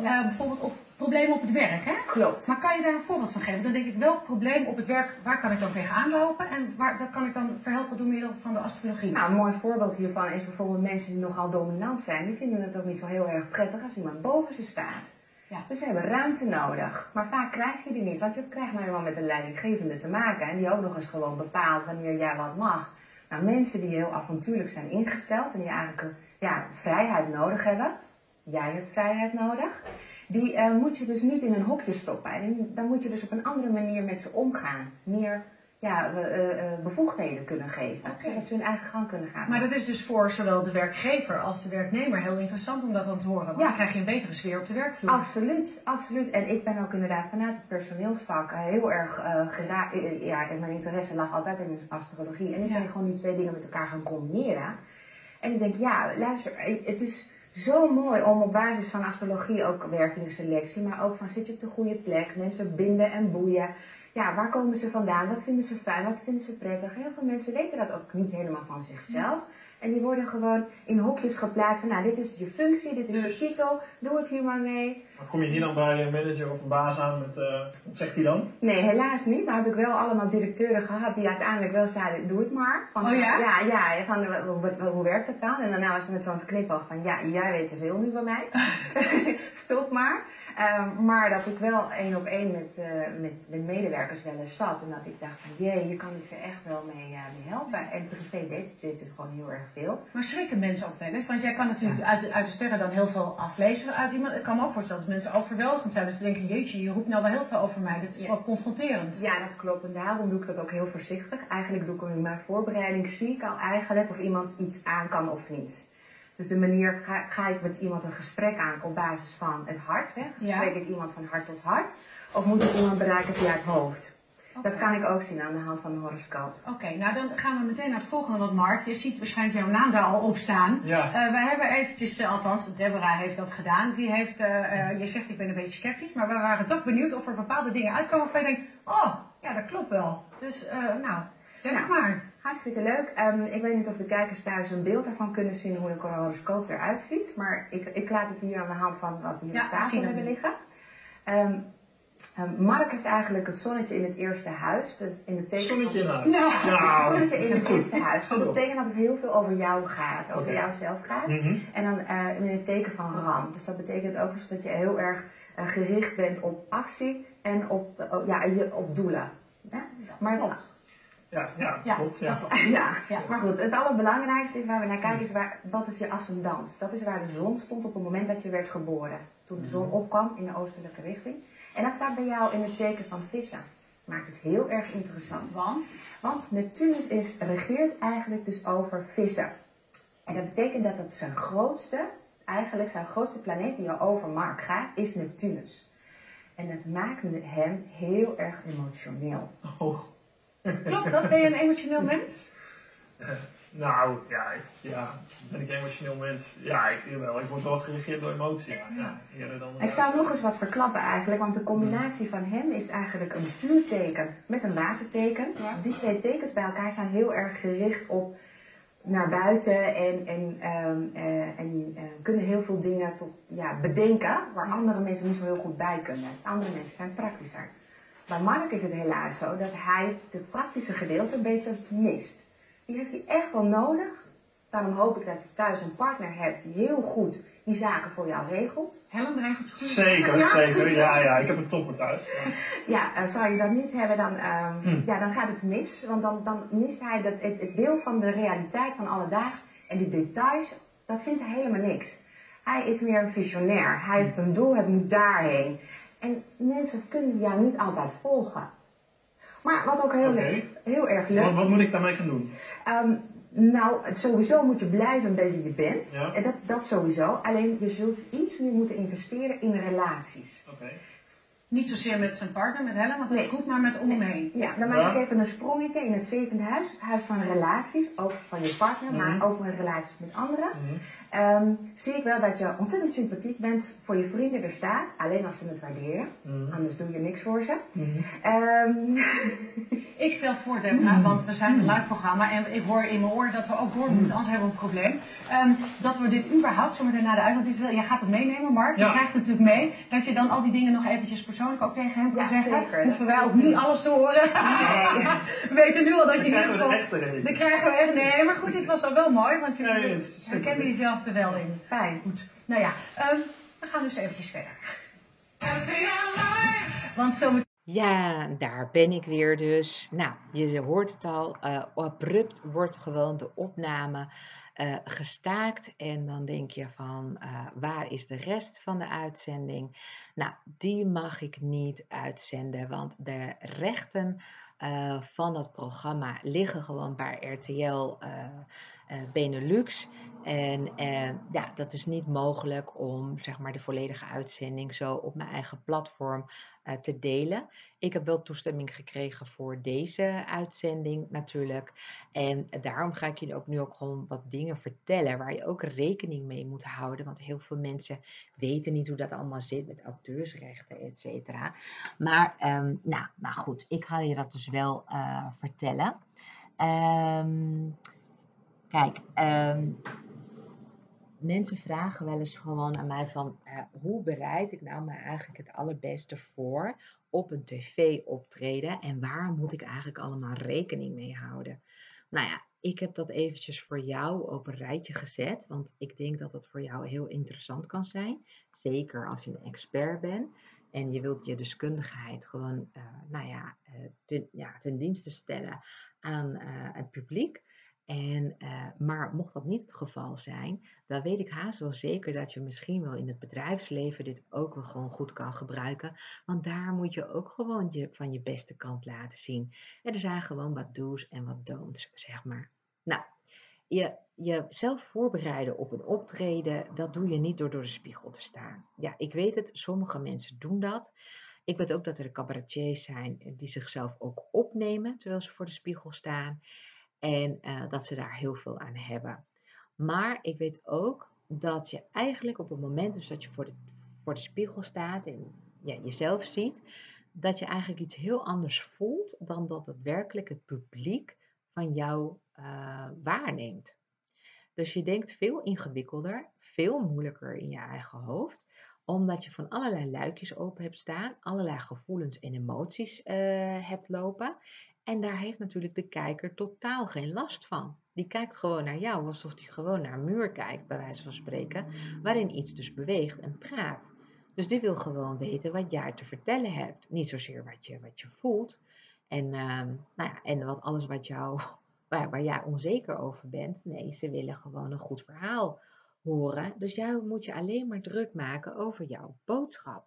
Ja. bijvoorbeeld op problemen op het werk, hè? Klopt. Maar kan je daar een voorbeeld van geven? Dan denk ik, welk probleem op het werk, waar kan ik dan tegenaan lopen? En waar, dat kan ik dan verhelpen door middel van de astrologie. Nou, een mooi voorbeeld hiervan is bijvoorbeeld mensen die nogal dominant zijn. Die vinden het ook niet zo heel erg prettig als iemand boven ze staat. Ja. Dus ze hebben ruimte nodig. Maar vaak krijg je die niet, want je krijgt nou helemaal met een leidinggevende te maken. En die ook nog eens gewoon bepaalt wanneer jij wat mag. Nou, mensen die heel avontuurlijk zijn ingesteld en die eigenlijk ja, vrijheid nodig hebben. Jij hebt vrijheid nodig die uh, moet je dus niet in een hokje stoppen. En dan moet je dus op een andere manier met ze omgaan. Meer ja, uh, uh, bevoegdheden kunnen geven. Okay. Zodat ze hun eigen gang kunnen gaan. Maar dat is dus voor zowel de werkgever als de werknemer heel interessant om dat dan te horen. Want ja. dan krijg je een betere sfeer op de werkvloer. Absoluut, absoluut. En ik ben ook inderdaad vanuit het personeelsvak heel erg geraakt. Ja, en mijn interesse lag altijd in astrologie. En ik ja. ben gewoon die twee dingen met elkaar gaan combineren. En ik denk, ja, luister, het is zo mooi om op basis van astrologie ook wervelingsselectie, maar ook van zit je op de goede plek, mensen binden en boeien. Ja, waar komen ze vandaan? Wat vinden ze fijn? Wat vinden ze prettig? Heel veel mensen weten dat ook niet helemaal van zichzelf. En die worden gewoon in hokjes geplaatst van, nou, dit is je functie, dit is je titel, doe het hier maar mee. Maar kom je hier dan bij een manager of een baas aan met, uh, wat zegt hij dan? Nee, helaas niet. Maar heb ik wel allemaal directeuren gehad die uiteindelijk wel zeiden, doe het maar. Van, oh ja? Ja, ja van, wat, hoe werkt dat dan? En daarna was het met zo'n knipoog van, ja, jij weet te veel nu van mij. [LAUGHS] Stop maar. Ehm, maar dat ik wel één op één met, uh, met, met, medewerkers wel eens zat. En dat ik dacht van, jee, hier kan ik ze echt wel mee, uh, mee helpen. En privé deed, deed het gewoon heel erg veel. Maar schrikken mensen ook wel eens? Want jij kan natuurlijk uit, de, uit de sterren dan heel veel aflezen uit iemand. Ik kan me ook voorstellen dat mensen overweldigend zijn. Dat ze denken, jeetje, je roept nou wel heel veel over mij. Dit is wel confronterend. Ja, dat klopt. En daarom doe ik dat ook heel voorzichtig. Eigenlijk doe ik in mijn voorbereiding, zie ik al eigenlijk of iemand iets aan kan of niet. Dus de manier, ga, ga ik met iemand een gesprek aan op basis van het hart? Hè? Spreek ik iemand van hart tot hart? Of moet ik iemand bereiken via het hoofd? Dat kan ik ook zien aan de hand van de horoscoop. Oké, nou dan gaan we meteen naar het volgende. Want Mark, je ziet waarschijnlijk jouw naam daar al op staan. Ja. Uh, we hebben eventjes, uh, althans Deborah heeft dat gedaan. Die heeft, uh, je zegt ik ben een beetje sceptisch. Maar we waren toch benieuwd of er bepaalde dingen uitkomen waarvan je denkt... Oh, ja dat klopt wel. Dus nou, nou, maar. Hartstikke leuk. Um, ik weet niet of de kijkers thuis een beeld daarvan kunnen zien hoe een horoscoop eruit ziet. Maar ik, ik laat het hier aan de hand van wat we hier ja, op tafel hebben liggen. Um, Ehm, Mark heeft eigenlijk het zonnetje in het eerste huis. in het teken zonnetje in huis? Nou, nou, zonnetje in het eerste huis. Dat betekent dat het heel veel over jou gaat, over jouzelf gaat. Mhm. En dan uh, in het teken van ram. Dus dat betekent ook dus dat je heel erg uh, gericht bent op actie en op, de, oh, ja, op doelen. Ja? Maar, ja, ja, ja, klopt. Ja. [LAUGHS] ja. Ja. maar goed, het allerbelangrijkste is waar we naar kijken, is waar, wat is je ascendant? Dat is waar de zon stond op het moment dat je werd geboren. Toen de zon mhm. opkwam in de oostelijke richting. En dat staat bij jou in het teken van vissen. Maakt het heel erg interessant. Want? Want Neptunus is, regeert eigenlijk dus over vissen. En dat betekent dat het zijn grootste, eigenlijk zijn grootste planeet die al over Mark gaat, is Neptunus. En dat maakt hem heel erg emotioneel. Oh. [LAUGHS] Klopt dat? Ben je een emotioneel mens? Nou, ja, ja, ben ik een emotioneel mens? Ja, ik, wel. Ik word wel geregeerd door emotie. Ja, dan, ik zou nog eens wat verklappen eigenlijk, want de combinatie van hem is eigenlijk een vuurteken met een waterteken. Die twee tekens bij elkaar zijn heel erg gericht op naar buiten en, en, um, uh, en uh, kunnen heel veel dingen tot, ja, bedenken waar andere mensen niet zo heel goed bij kunnen. Andere mensen zijn praktischer. Bij Mark is het helaas zo dat hij het praktische gedeelte een beetje mist. Die heeft hij echt wel nodig. Daarom hoop ik dat je thuis een partner hebt die heel goed die zaken voor jou regelt. Helen regelt goed. Zeker, ja, zeker. Ja, ja, ik heb een topper thuis. Ja, uh, zou je dat niet hebben, dan, uh, ja, dan gaat het mis. Want dan, dan mist hij dat, het, het deel van de realiteit van alledaags. En die details, dat vindt hij helemaal niks. Hij is meer een visionair. Hij heeft een doel, het moet daarheen. En mensen kunnen jou niet altijd volgen. Maar wat ook heel, heel erg leuk... Wat, wat, moet ik daarmee gaan doen? Um, nou, sowieso moet je blijven bij wie je bent. Ja. Dat, dat sowieso. Alleen je zult iets meer moeten investeren in relaties. Oké. Niet zozeer met zijn partner, met Helen, want dat is goed, maar met om Nee. Ja, dan maak ik even een sprongetje in het zevende huis. Het huis van relaties, ook van je partner, maar mhm. ook met relaties met anderen. Mm um, zie ik wel dat je ontzettend sympathiek bent voor je vrienden er staat. Alleen als ze het waarderen. Mhm. Anders doe je niks voor ze. Um, [LAUGHS] ik stel voor, Deborah, want we zijn een live programma en ik hoor in mijn oor dat we ook door moeten, anders hebben we een probleem. Um, dat we dit überhaupt zometeen na de uitzending, jij gaat het meenemen, Mark. Je krijgt het natuurlijk mee. Dat je dan al die dingen nog eventjes persoonlijk ook tegen hem kan ja, zeggen. Zeker, Hoeven wij ook niet alles te horen. Nee. [LAUGHS] we weten nu al dat je in ieder geval... Dan krijgen we echt... Nee, maar goed, dit was al wel mooi, want je nee, herkende jezelf er wel in. Fijn, goed. Nou ja, um, we gaan dus eventjes verder. Want zo Ja, daar ben ik weer dus. Nou, je hoort het al. Uh, abrupt wordt gewoon de opname uh, gestaakt. En dan denk je van, uh, waar is de rest van de uitzending? Nou, die mag ik niet uitzenden, want de rechten van het programma liggen gewoon bij RTL Benelux. En eh, ja, dat is niet mogelijk om zeg maar, de volledige uitzending zo op mijn eigen platform uh, te delen. Ik heb wel toestemming gekregen voor deze uitzending natuurlijk. En daarom ga ik jullie ook nu ook gewoon wat dingen vertellen waar je ook rekening mee moet houden. Want heel veel mensen weten niet hoe dat allemaal zit met auteursrechten, et cetera. Maar um, nou, nou goed, ik ga je dat dus wel vertellen. Um, kijk, um, mensen vragen wel eens gewoon aan mij van uh, hoe bereid ik nou me eigenlijk het allerbeste voor op een tv optreden en waar moet ik eigenlijk allemaal rekening mee houden? Nou ja, ik heb dat eventjes voor jou op een rijtje gezet, want ik denk dat dat voor jou heel interessant kan zijn. Zeker als je een expert bent en je wilt je deskundigheid gewoon, uh, nou ja, ten, ja, ten dienste stellen aan het publiek. En, uh, maar mocht dat niet het geval zijn, dan weet ik haast wel zeker dat je misschien wel in het bedrijfsleven dit ook wel gewoon goed kan gebruiken. Want daar moet je ook gewoon je, van je beste kant laten zien. En er zijn gewoon wat do's en wat don'ts, zeg maar. Nou, je, jezelf voorbereiden op een optreden, dat doe je niet door door de spiegel te staan. Ja, ik weet het, sommige mensen doen dat. Ik weet ook dat er cabaretiers zijn die zichzelf ook opnemen terwijl ze voor de spiegel staan. En uh, dat ze daar heel veel aan hebben. Maar ik weet ook dat je eigenlijk op het moment dus dat je voor de, voor de spiegel staat en ja, jezelf ziet, dat je eigenlijk iets heel anders voelt dan dat het werkelijk het publiek van jou uh, waarneemt. Dus je denkt veel ingewikkelder, veel moeilijker in je eigen hoofd, omdat je van allerlei luikjes open hebt staan, allerlei gevoelens en emoties uh, hebt lopen. En daar heeft natuurlijk de kijker totaal geen last van. Die kijkt gewoon naar jou alsof hij gewoon naar een muur kijkt, bij wijze van spreken, waarin iets dus beweegt en praat. Dus die wil gewoon weten wat jij te vertellen hebt. Niet zozeer wat je, wat je voelt. En, uh, nou ja, en wat alles wat jou, [LAUGHS] waar, waar jij onzeker over bent. Nee, ze willen gewoon een goed verhaal horen. Dus jij moet je alleen maar druk maken over jouw boodschap.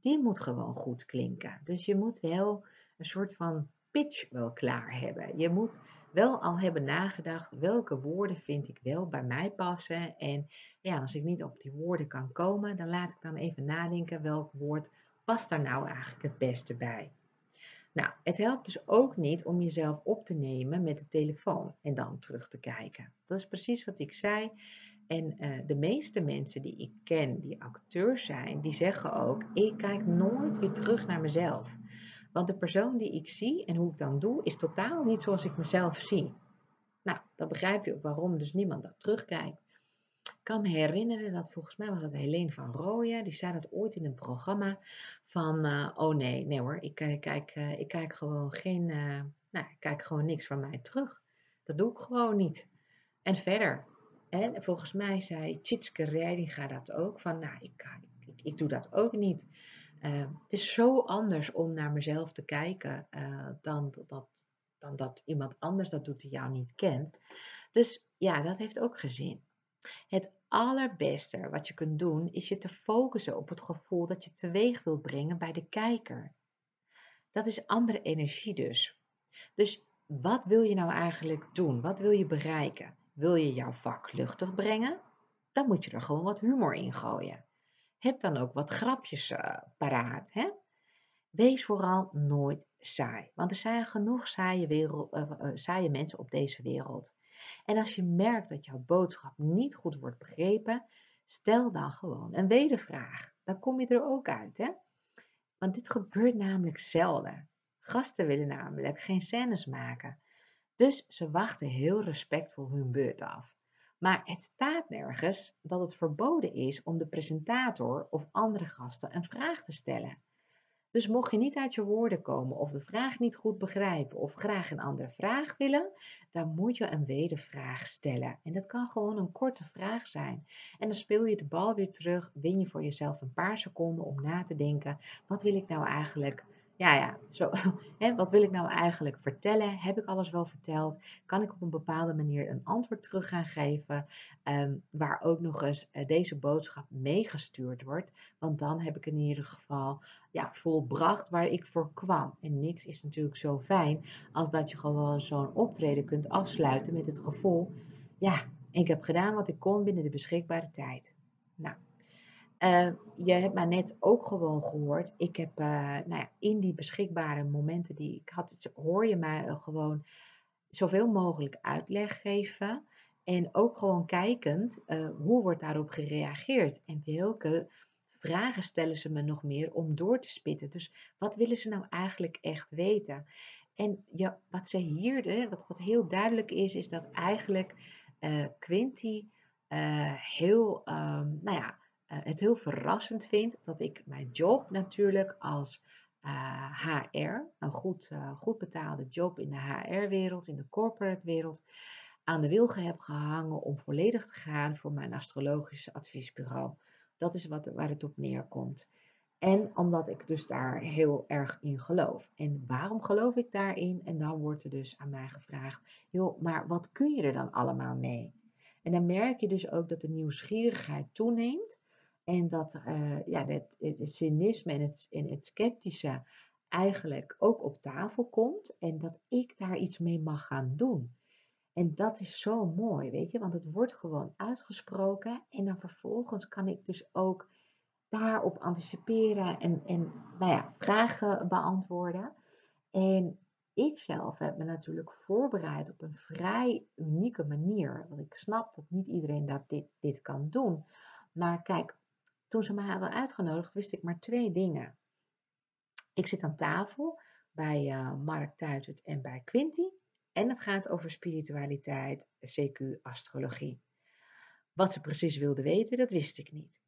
Die moet gewoon goed klinken. Dus je moet wel een soort van pitch wel klaar hebben. Je moet wel al hebben nagedacht welke woorden vind ik wel bij mij passen. En ja, als ik niet op die woorden kan komen, dan laat ik dan even nadenken welk woord past daar nou eigenlijk het beste bij. Nou, het helpt dus ook niet om jezelf op te nemen met de telefoon en dan terug te kijken. Dat is precies wat ik zei. En uh, de meeste mensen die ik ken, die acteurs zijn, die zeggen ook: ik kijk nooit weer terug naar mezelf. Want de persoon die ik zie en hoe ik dan doe, is totaal niet zoals ik mezelf zie. Nou, dan begrijp je ook waarom dus niemand dat terugkijkt. Ik kan me herinneren dat volgens mij was dat Helene van Rooyen, die zei dat ooit in een programma van, uh, oh nee, nee hoor, ik, ik kijk, uh, ik kijk gewoon geen, nou, ik kijk gewoon niks van mij terug. Dat doe ik gewoon niet. En verder, en volgens mij zei Tjitske Reidinga dat ook, van nou, ik, ik doe dat ook niet. Uh, het is zo anders om naar mezelf te kijken uh, dan, dat, dan dat iemand anders dat doet die jou niet kent. Dus ja, dat heeft ook gezin. Het allerbeste wat je kunt doen is je te focussen op het gevoel dat je teweeg wilt brengen bij de kijker. Dat is andere energie dus. Dus wat wil je nou eigenlijk doen? Wat wil je bereiken? Wil je jouw vak luchtig brengen? Dan moet je er gewoon wat humor in gooien. Heb dan ook wat grapjes uh, paraat. Hè? Wees vooral nooit saai, want er zijn genoeg saaie, wereld, uh, uh, saaie mensen op deze wereld. En als je merkt dat jouw boodschap niet goed wordt begrepen, stel dan gewoon een wedervraag. Dan kom je er ook uit. Hè? Want dit gebeurt namelijk zelden. Gasten willen namelijk geen scènes maken. Dus ze wachten heel respectvol hun beurt af. Maar het staat nergens dat het verboden is om de presentator of andere gasten een vraag te stellen. Dus mocht je niet uit je woorden komen of de vraag niet goed begrijpen of graag een andere vraag willen, dan moet je een wedervraag stellen. En dat kan gewoon een korte vraag zijn. En dan speel je de bal weer terug, win je voor jezelf een paar seconden om na te denken, wat wil ik nou eigenlijk ja, ja, zo, [LAUGHS] hè, wat wil ik nou eigenlijk vertellen? Heb ik alles wel verteld? Kan ik op een bepaalde manier een antwoord terug gaan geven, um, waar ook nog eens uh, deze boodschap meegestuurd wordt? Want dan heb ik in ieder geval ja, volbracht waar ik voor kwam. En niks is natuurlijk zo fijn als dat je gewoon zo'n optreden kunt afsluiten met het gevoel, ja, ik heb gedaan wat ik kon binnen de beschikbare tijd. Nou, uh, je hebt mij net ook gewoon gehoord. Ik heb uh, nou ja, in die beschikbare momenten die ik had, hoor je mij gewoon zoveel mogelijk uitleg geven. En ook gewoon kijkend, uh, hoe wordt daarop gereageerd? En welke vragen stellen ze me nog meer om door te spitten? Dus wat willen ze nou eigenlijk echt weten? En ja, wat ze hier, wat, wat heel duidelijk is, is dat eigenlijk Quinty heel, um, nou ja, het heel verrassend vindt dat ik mijn job natuurlijk als HR, een goed, goed betaalde job in de HR-wereld, in de corporate wereld, aan de wilgen heb gehangen om volledig te gaan voor mijn astrologische adviesbureau. Dat is wat, waar het op neerkomt. En omdat ik dus daar heel erg in geloof. En waarom geloof ik daarin? En dan wordt er dus aan mij gevraagd: joh, maar wat kun je er dan allemaal mee? En dan merk je dus ook dat de nieuwsgierigheid toeneemt. En dat uh, ja, het, het, cynisme en het, het sceptische eigenlijk ook op tafel komt. En dat ik daar iets mee mag gaan doen. En dat is zo mooi, weet je, want het wordt gewoon uitgesproken. En dan vervolgens kan ik dus ook daarop anticiperen en, en nou ja, vragen beantwoorden. En ik zelf heb me natuurlijk voorbereid op een vrij unieke manier. Want ik snap dat niet iedereen dat dit, dit kan doen. Maar kijk, toen ze me hadden uitgenodigd, wist ik maar twee dingen. Ik zit aan tafel bij uh, Mark Tuitert en bij Quinty. En het gaat over spiritualiteit, CQ, astrologie. Wat ze precies wilden weten, dat wist ik niet.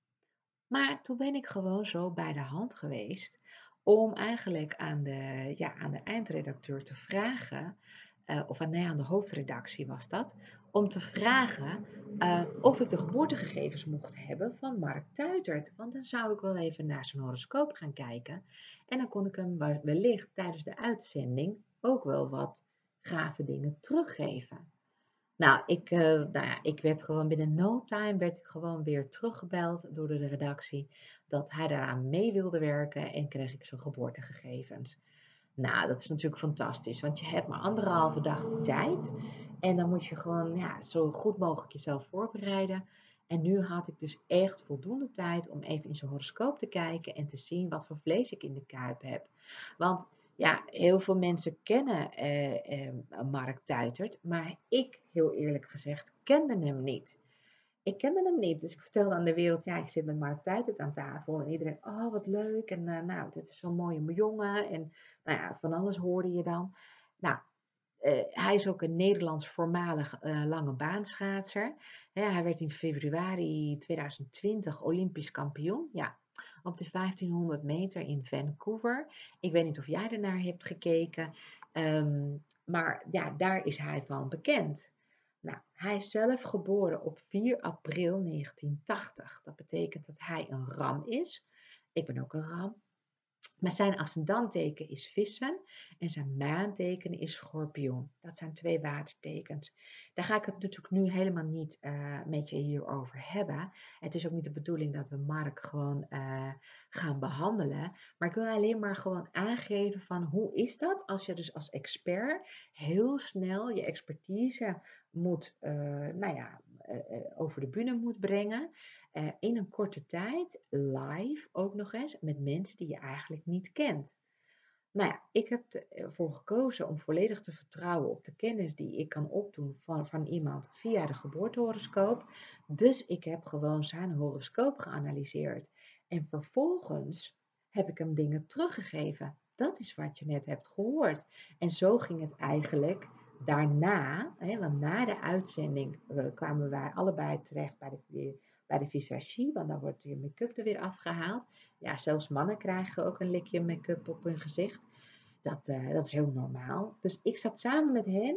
Maar toen ben ik gewoon zo bij de hand geweest om eigenlijk aan de, ja, aan de eindredacteur te vragen, uh, of aan, nee, aan de hoofdredactie was dat, om te vragen uh, of ik de geboortegegevens mocht hebben van Mark Tuitert. Want dan zou ik wel even naar zijn horoscoop gaan kijken. En dan kon ik hem wellicht tijdens de uitzending ook wel wat gave dingen teruggeven. Nou, ik, uh, nou ja, ik werd gewoon binnen no time werd ik gewoon weer teruggebeld door de redactie dat hij daaraan mee wilde werken en kreeg ik zijn geboortegegevens. Nou, dat is natuurlijk fantastisch, want je hebt maar anderhalve dag de tijd en dan moet je gewoon ja, zo goed mogelijk jezelf voorbereiden. En nu had ik dus echt voldoende tijd om even in zijn horoscoop te kijken en te zien wat voor vlees ik in de kuip heb. Want ja, heel veel mensen kennen eh, eh, Mark Tuitert, maar ik, heel eerlijk gezegd, kende hem niet. Ik kende hem niet, dus ik vertelde aan de wereld, ja, ik zit met Mark Tuitert aan tafel. En iedereen, oh, wat leuk, en uh, nou, dit is zo'n mooie jongen. En nou ja, van alles hoorde je dan. Nou, uh, hij is ook een Nederlands voormalig uh, lange baanschaatser. hij werd in februari 2020 Olympisch kampioen. Ja, op de 1500 meter in Vancouver. Ik weet niet of jij ernaar hebt gekeken, um, maar ja, daar is hij van bekend. Nou, hij is zelf geboren op 4 april 1980. Dat betekent dat hij een ram is. Ik ben ook een ram. Maar zijn ascendanteken is vissen en zijn maanteken is schorpioen. Dat zijn twee watertekens. Daar ga ik het natuurlijk nu helemaal niet uh, met je hierover hebben. Het is ook niet de bedoeling dat we Mark gewoon uh, gaan behandelen. Maar ik wil alleen maar gewoon aangeven van hoe is dat als je dus als expert heel snel je expertise moet, uh, nou ja, over de bühne moet brengen. Uh, in een korte tijd, live ook nog eens, met mensen die je eigenlijk niet kent. Nou ja, ik heb ervoor gekozen om volledig te vertrouwen op de kennis die ik kan opdoen van, van iemand via de geboortehoroscoop. Dus ik heb gewoon zijn horoscoop geanalyseerd. En vervolgens heb ik hem dingen teruggegeven. Dat is wat je net hebt gehoord. En zo ging het eigenlijk daarna, hè, want na de uitzending uh, kwamen wij allebei terecht bij de bij de visagie, want dan wordt je make-up er weer afgehaald. Ja, zelfs mannen krijgen ook een likje make-up op hun gezicht. Dat, uh, dat is heel normaal. Dus ik zat samen met hem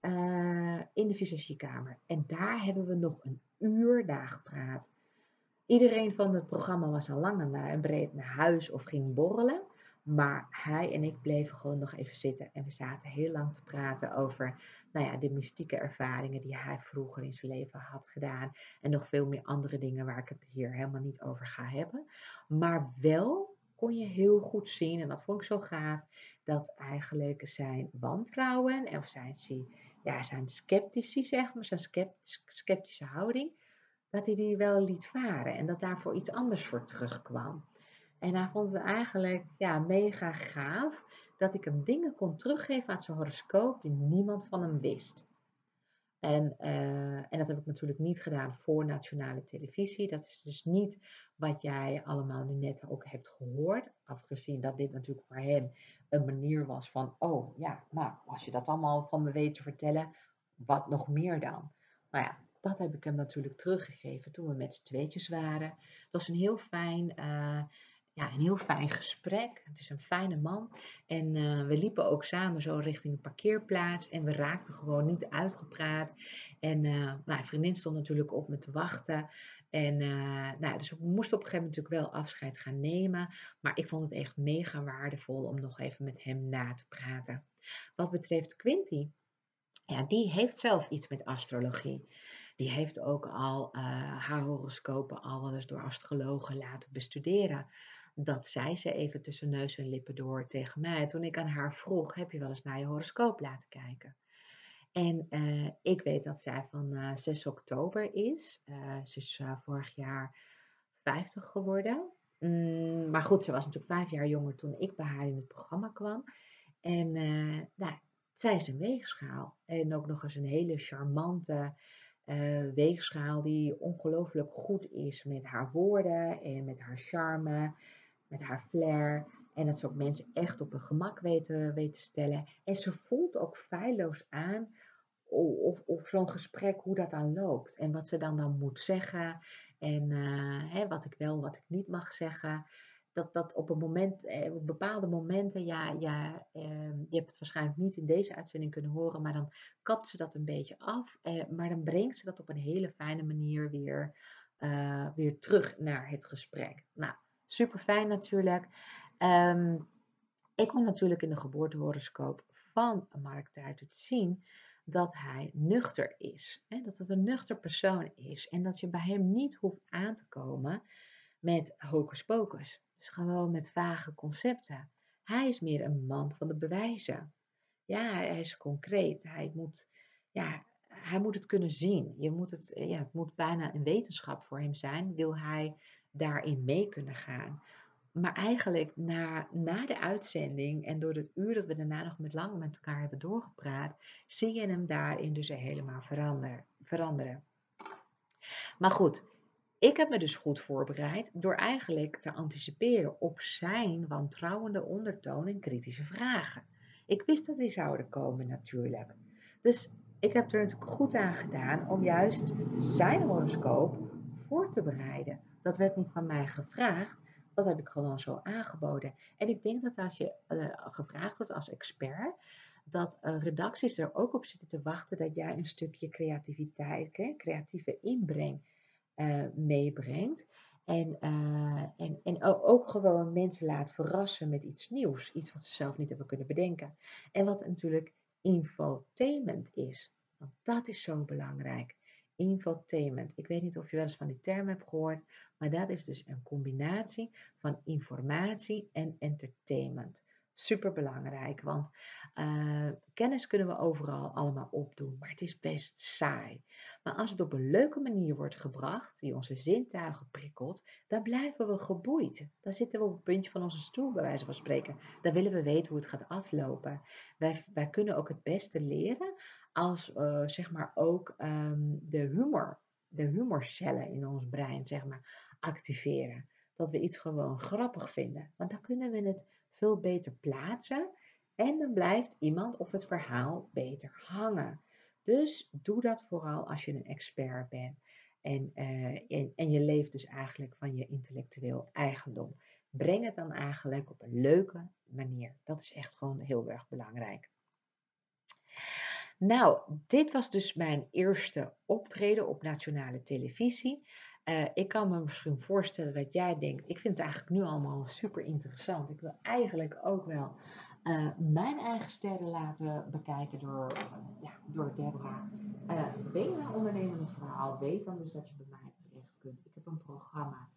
uh, in de visagiekamer. En daar hebben we nog een uur daar gepraat. Iedereen van het programma was al lang en breed naar huis of ging borrelen. Maar hij en ik bleven gewoon nog even zitten. En we zaten heel lang te praten over nou ja, de mystieke ervaringen die hij vroeger in zijn leven had gedaan. En nog veel meer andere dingen waar ik het hier helemaal niet over ga hebben. Maar wel kon je heel goed zien, en dat vond ik zo gaaf, dat eigenlijk zijn wantrouwen, of zijn, ja, zijn sceptici, zeg maar, zijn sceptische houding, dat hij die wel liet varen en dat daarvoor iets anders voor terugkwam. En hij vond het eigenlijk ja, mega gaaf dat ik hem dingen kon teruggeven uit zijn horoscoop die niemand van hem wist. En, uh, en dat heb ik natuurlijk niet gedaan voor nationale televisie. Dat is dus niet wat jij allemaal nu net ook hebt gehoord. Afgezien dat dit natuurlijk voor hem een manier was van, oh ja, nou, als je dat allemaal van me weet te vertellen, wat nog meer dan? Nou ja, dat heb ik hem natuurlijk teruggegeven toen we met z'n tweetjes waren. Het was een heel fijn, uh, ja, een heel fijn gesprek. Het is een fijne man. En uh, we liepen ook samen zo richting een parkeerplaats. En we raakten gewoon niet uitgepraat. En uh, nou, mijn vriendin stond natuurlijk op me te wachten. En uh, nou, dus we moesten op een gegeven moment natuurlijk wel afscheid gaan nemen. Maar ik vond het echt mega waardevol om nog even met hem na te praten. Wat betreft Quinty, ja, die heeft zelf iets met astrologie. Die heeft ook al haar horoscopen al wel eens door astrologen laten bestuderen dat zei ze even tussen neus en lippen door tegen mij. Toen ik aan haar vroeg, heb je wel eens naar je horoscoop laten kijken? En uh, ik weet dat zij van uh, eh, 6 oktober is. Uh, ze is vorig jaar 50 geworden. Mm, maar goed, ze was natuurlijk vijf jaar jonger toen ik bij haar in het programma kwam. En nou, zij is een weegschaal. En ook nog eens een hele charmante weegschaal die ongelooflijk goed is met haar woorden en met haar charme met haar flair. En dat ze ook mensen echt op hun gemak weten, weten stellen. En ze voelt ook feilloos aan of, of zo'n gesprek, hoe dat dan loopt. En wat ze dan dan moet zeggen. En uh, hè, wat ik wel, wat ik niet mag zeggen. Dat, dat op een moment, eh, op bepaalde momenten, ja, ja eh, je hebt het waarschijnlijk niet in deze uitzending kunnen horen, maar dan kapt ze dat een beetje af. Eh, maar dan brengt ze dat op een hele fijne manier weer, uh, weer terug naar het gesprek. Nou, Super fijn natuurlijk. Um, ik kon natuurlijk in de geboortehoroscoop van Mark Duiter zien dat hij nuchter is. Hè? Dat het een nuchter persoon is. En dat je bij hem niet hoeft aan te komen met hocus pocus. Dus gewoon met vage concepten. Hij is meer een man van de bewijzen. Ja, hij is concreet. Hij moet, ja, hij moet het kunnen zien. Je moet het, ja, het moet bijna een wetenschap voor hem zijn. Wil hij daarin mee kunnen gaan. Maar eigenlijk na, na de uitzending en door het uur dat we daarna nog met lang met elkaar hebben doorgepraat, zie je hem daarin dus helemaal verander, veranderen. Maar goed, ik heb me dus goed voorbereid door eigenlijk te anticiperen op zijn wantrouwende ondertoon en kritische vragen. Ik wist dat die zouden komen natuurlijk. Dus ik heb er natuurlijk goed aan gedaan om juist zijn horoscoop voor te bereiden. Dat werd niet van mij gevraagd. Dat heb ik gewoon zo aangeboden. En ik denk dat als je uh, gevraagd wordt als expert, dat uh, redacties er ook op zitten te wachten dat jij een stukje creativiteit, hè, creatieve inbreng uh, meebrengt. En, en, en ook gewoon mensen laat verrassen met iets nieuws. Iets wat ze zelf niet hebben kunnen bedenken. En wat natuurlijk infotainment is. Want dat is zo belangrijk infotainment. Ik weet niet of je wel eens van die term hebt gehoord, maar dat is dus een combinatie van informatie en entertainment. Super belangrijk, want uh, kennis kunnen we overal allemaal opdoen, maar het is best saai. Maar als het op een leuke manier wordt gebracht, die onze zintuigen prikkelt, dan blijven we geboeid. Dan zitten we op het puntje van onze stoel, bij wijze van spreken. Dan willen we weten hoe het gaat aflopen. Wij, wij kunnen ook het beste leren als uh, zeg maar ook um, de humor, de humorcellen in ons brein zeg maar activeren. Dat we iets gewoon grappig vinden. Want dan kunnen we het veel beter plaatsen en dan blijft iemand of het verhaal beter hangen. Dus doe dat vooral als je een expert bent. En, uh, en, en je leeft dus eigenlijk van je intellectueel eigendom. Breng het dan eigenlijk op een leuke manier. Dat is echt gewoon heel erg belangrijk. Nou, dit was dus mijn eerste optreden op nationale televisie. Uh, ik kan me misschien voorstellen dat jij denkt, ik vind het eigenlijk nu allemaal super interessant. Ik wil eigenlijk ook wel uh, mijn eigen sterren laten bekijken door, uh, ja, door Deborah. ben je een ondernemende verhaal? Weet dan dus dat je bij mij terecht kunt. Ik heb een programma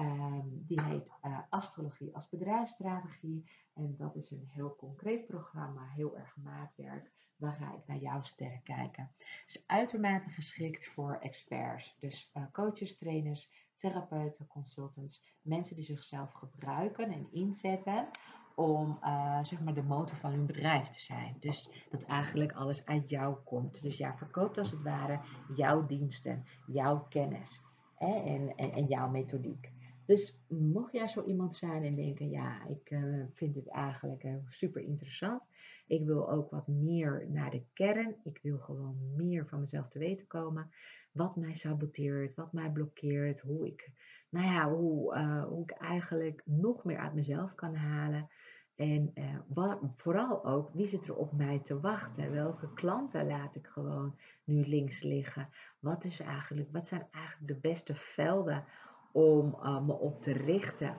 Ehm, die heet uh, Astrologie als bedrijfsstrategie. En dat is een heel concreet programma, heel erg maatwerk. Dan ga ik naar jouw sterren kijken. Het is uitermate geschikt voor experts. Dus uh, coaches, trainers, therapeuten, consultants. Mensen die zichzelf gebruiken en inzetten om uh, zeg maar de motor van hun bedrijf te zijn. Dus dat eigenlijk alles uit jou komt. Dus jij verkoopt als het ware jouw diensten, jouw kennis en, en jouw methodiek. Dus mocht jij zo iemand zijn en denken, ja, ik uh, vind dit eigenlijk uh, super interessant. Ik wil ook wat meer naar de kern. Ik wil gewoon meer van mezelf te weten komen. Wat mij saboteert, wat mij blokkeert, hoe ik, nou ja, hoe, uh, hoe ik eigenlijk nog meer uit mezelf kan halen. En wat, vooral ook, wie zit er op mij te wachten? Welke klanten laat ik gewoon nu links liggen? Wat, is eigenlijk, wat zijn eigenlijk de beste velden om uh, me op te richten.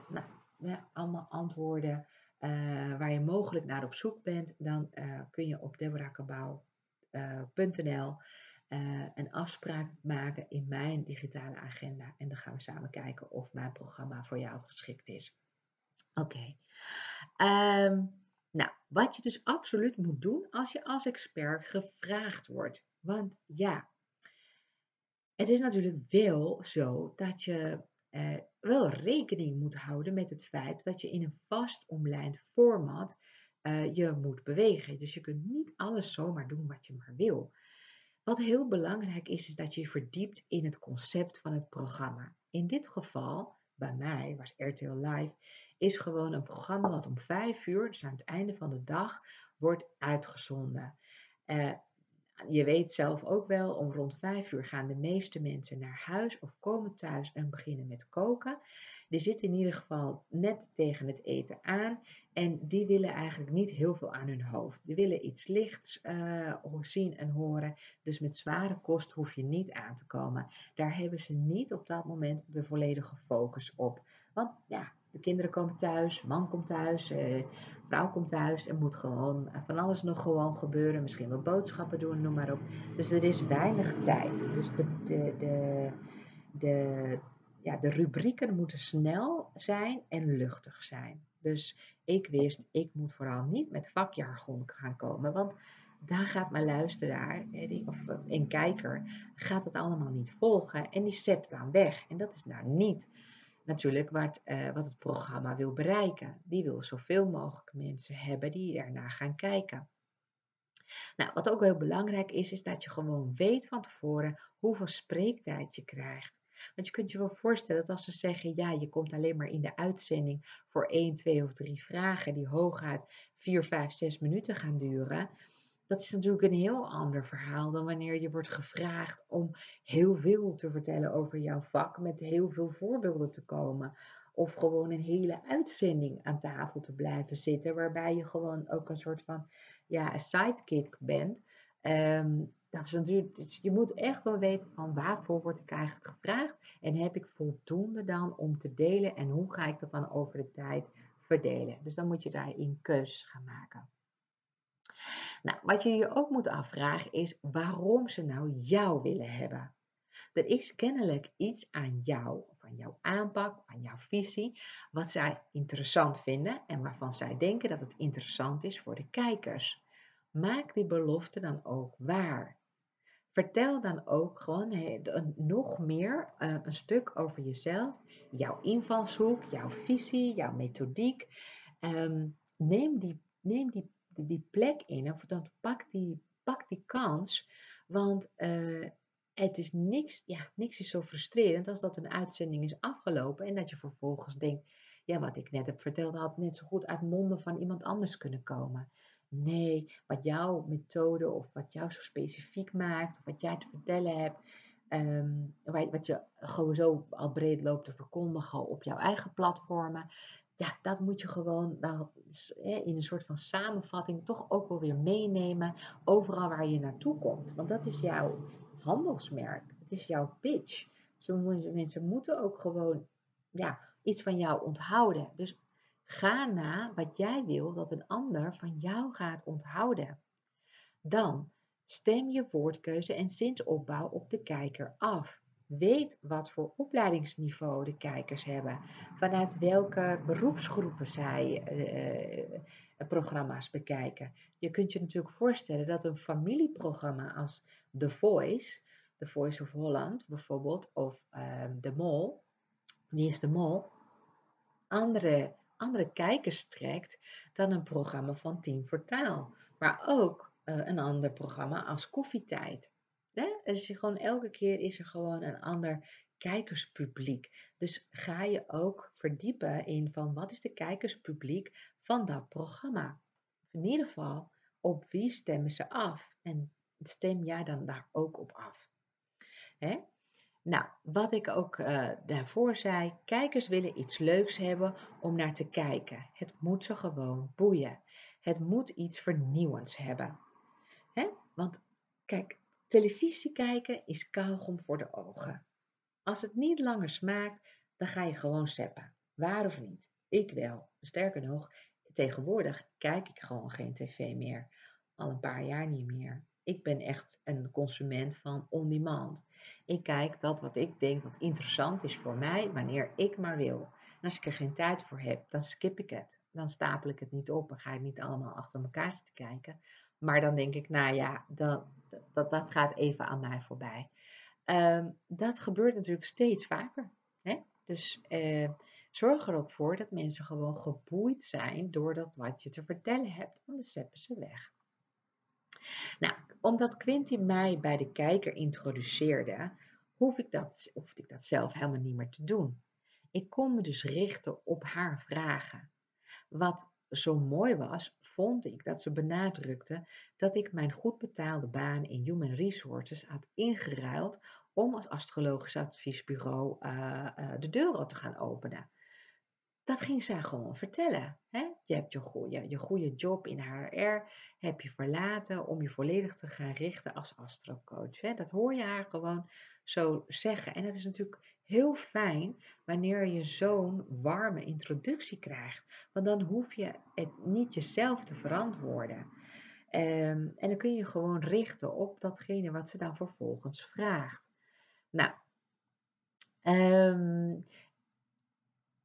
Nou, allemaal antwoorden uh, waar je mogelijk naar op zoek bent. Dan uh, kun je op deborahkabau.nl een afspraak maken in mijn digitale agenda. En dan gaan we samen kijken of mijn programma voor jou geschikt is. Oké. Um, nou, wat je dus absoluut moet doen als je als expert gevraagd wordt. Want ja, het is natuurlijk wel zo dat je uh, wel rekening moet houden met het feit dat je in een vast omlijnd format uh, je moet bewegen. Dus je kunt niet alles zomaar doen wat je maar wil. Wat heel belangrijk is, is dat je je verdiept in het concept van het programma. In dit geval, bij mij, was RTL Live, is gewoon een programma wat om vijf uur, dus aan het einde van de dag, wordt uitgezonden. Uh, je weet zelf ook wel, om rond vijf uur gaan de meeste mensen naar huis of komen thuis en beginnen met koken. Die zitten in ieder geval net tegen het eten aan en die willen eigenlijk niet heel veel aan hun hoofd. Die willen iets lichts uh, zien en horen. Dus met zware kost hoef je niet aan te komen. Daar hebben ze niet op dat moment de volledige focus op. Want ja, de kinderen komen thuis, man komt thuis, eh, vrouw komt thuis. Er moet gewoon van alles nog gewoon gebeuren. Misschien wat boodschappen doen, noem maar op. Dus er is weinig tijd. Dus de, de, de, de, ja, de rubrieken moeten snel zijn en luchtig zijn. Dus ik wist, ik moet vooral niet met vakjargon gaan komen. Want daar gaat mijn luisteraar of een kijker gaat het allemaal niet volgen en die zept dan weg. En dat is nou niet natuurlijk wat, uh, wat het programma wil bereiken. Die wil zoveel mogelijk mensen hebben die ernaar gaan kijken. Nou, wat ook heel belangrijk is, is dat je gewoon weet van tevoren hoeveel spreektijd je krijgt. Want je kunt je wel voorstellen dat als ze zeggen, ja, je komt alleen maar in de uitzending voor 1, 2 of 3 vragen die hooguit 4, 5, 6 minuten gaan duren, dat is natuurlijk een heel ander verhaal dan wanneer je wordt gevraagd om heel veel te vertellen over jouw vak, met heel veel voorbeelden te komen. Of gewoon een hele uitzending aan tafel te blijven zitten, waarbij je gewoon ook een soort van ja, sidekick bent. Um, dat is natuurlijk, dus je moet echt wel weten van waarvoor word ik eigenlijk gevraagd en heb ik voldoende dan om te delen en hoe ga ik dat dan over de tijd verdelen. Dus dan moet je daarin keuzes gaan maken. Nou, wat je je ook moet afvragen is waarom ze nou jou willen hebben. Er is kennelijk iets aan jou, van jouw aanpak, aan jouw visie, wat zij interessant vinden en waarvan zij denken dat het interessant is voor de kijkers. Maak die belofte dan ook waar. Vertel dan ook gewoon nog meer uh, een stuk over jezelf, jouw invalshoek, jouw visie, jouw methodiek. Um, neem, die, neem die die plek in. Of dan pak die, pak die kans. Want uh, het is niks, ja, niks is zo frustrerend als dat een uitzending is afgelopen. En dat je vervolgens denkt, ja, wat ik net heb verteld had net zo goed uit monden van iemand anders kunnen komen. Nee, wat jouw methode of wat jou zo specifiek maakt, of wat jij te vertellen hebt, um, wat je gewoon zo al breed loopt te verkondigen op jouw eigen platformen, ja, dat moet je gewoon nou, in een soort van samenvatting toch ook wel weer meenemen overal waar je naartoe komt. Want dat is jouw handelsmerk, het is jouw pitch. Zo mensen moeten ook gewoon ja, iets van jou onthouden. Dus ga na wat jij wil dat een ander van jou gaat onthouden. Dan stem je woordkeuze en zinsopbouw op de kijker af. Weet wat voor opleidingsniveau de kijkers hebben. Vanuit welke beroepsgroepen zij uh, programma's bekijken. Je kunt je natuurlijk voorstellen dat een familieprogramma als The Voice, The Voice of Holland bijvoorbeeld, of uh, De Mol, Wie is de Mol, andere, andere kijkers trekt dan een programma van Team voor Taal. Maar ook uh, een ander programma als Koffietijd. Hè? Dus gewoon elke keer is er gewoon een ander kijkerspubliek. Dus ga je ook verdiepen in van wat is de kijkerspubliek van dat programma. In ieder geval, op wie stemmen ze af? En stem jij dan daar ook op af? Hè? Nou, wat ik ook uh, daarvoor zei, kijkers willen iets leuks hebben om naar te kijken. Het moet ze gewoon boeien. Het moet iets vernieuwends hebben. Hè? Want kijk, televisie kijken is kauwgom voor de ogen. Als het niet langer smaakt, dan ga je gewoon seppen. Waar of niet? Ik wel. Sterker nog, tegenwoordig kijk ik gewoon geen tv meer. Al een paar jaar niet meer. Ik ben echt een consument van on-demand. Ik kijk dat wat ik denk wat interessant is voor mij, wanneer ik maar wil. En als ik er geen tijd voor heb, dan skip ik het. Dan stapel ik het niet op en ga ik niet allemaal achter elkaar zitten kijken. Maar dan denk ik, nou ja, dat, dat, gaat even aan mij voorbij. Ehm, dat gebeurt natuurlijk steeds vaker. Hè? Dus uh, zorg er ook voor dat mensen gewoon geboeid zijn door dat wat je te vertellen hebt. Anders zetten ze weg. Nou, omdat Quinty mij bij de kijker introduceerde, hoef ik dat, hoefde ik dat zelf helemaal niet meer te doen. Ik kon me dus richten op haar vragen. Wat zo mooi was, vond ik dat ze benadrukte dat ik mijn goed betaalde baan in Human Resources had ingeruild om als astrologisch adviesbureau uh, uh, de deuren te gaan openen. Dat ging zij gewoon vertellen. Hè? Je hebt je goede, je goede job in HR, heb je verlaten om je volledig te gaan richten als astrocoach. Hè? Dat hoor je haar gewoon zo zeggen. En het is natuurlijk heel fijn wanneer je zo'n warme introductie krijgt. Want dan hoef je het niet jezelf te verantwoorden. Um, en dan kun je gewoon richten op datgene wat ze dan vervolgens vraagt. Nou, um,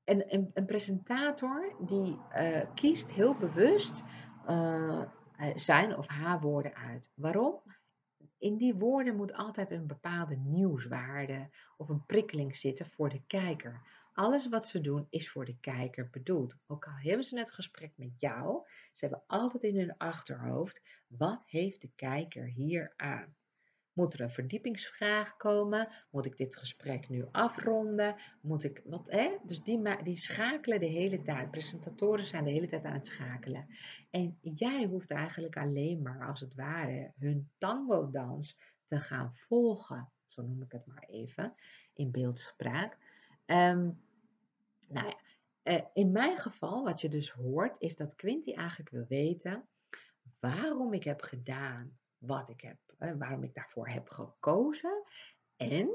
en een, een presentator die uh, kiest heel bewust uh, zijn of haar woorden uit. Waarom? In die woorden moet altijd een bepaalde nieuwswaarde of een prikkeling zitten voor de kijker. Alles wat ze doen is voor de kijker bedoeld. Ook al hebben ze het gesprek met jou, ze hebben altijd in hun achterhoofd: wat heeft de kijker hier aan? Moet er een verdiepingsvraag komen? Moet ik dit gesprek nu afronden? Moet ik wat, hè? Dus die, die schakelen de hele tijd. Presentatoren zijn de hele tijd aan het schakelen. En jij hoeft eigenlijk alleen maar, als het ware, hun tango-dans te gaan volgen. Zo noem ik het maar even in beeldspraak. Um, nou ja, eh, in mijn geval, wat je dus hoort, is dat Quinty eigenlijk wil weten waarom ik heb gedaan wat ik heb, waarom ik daarvoor heb gekozen en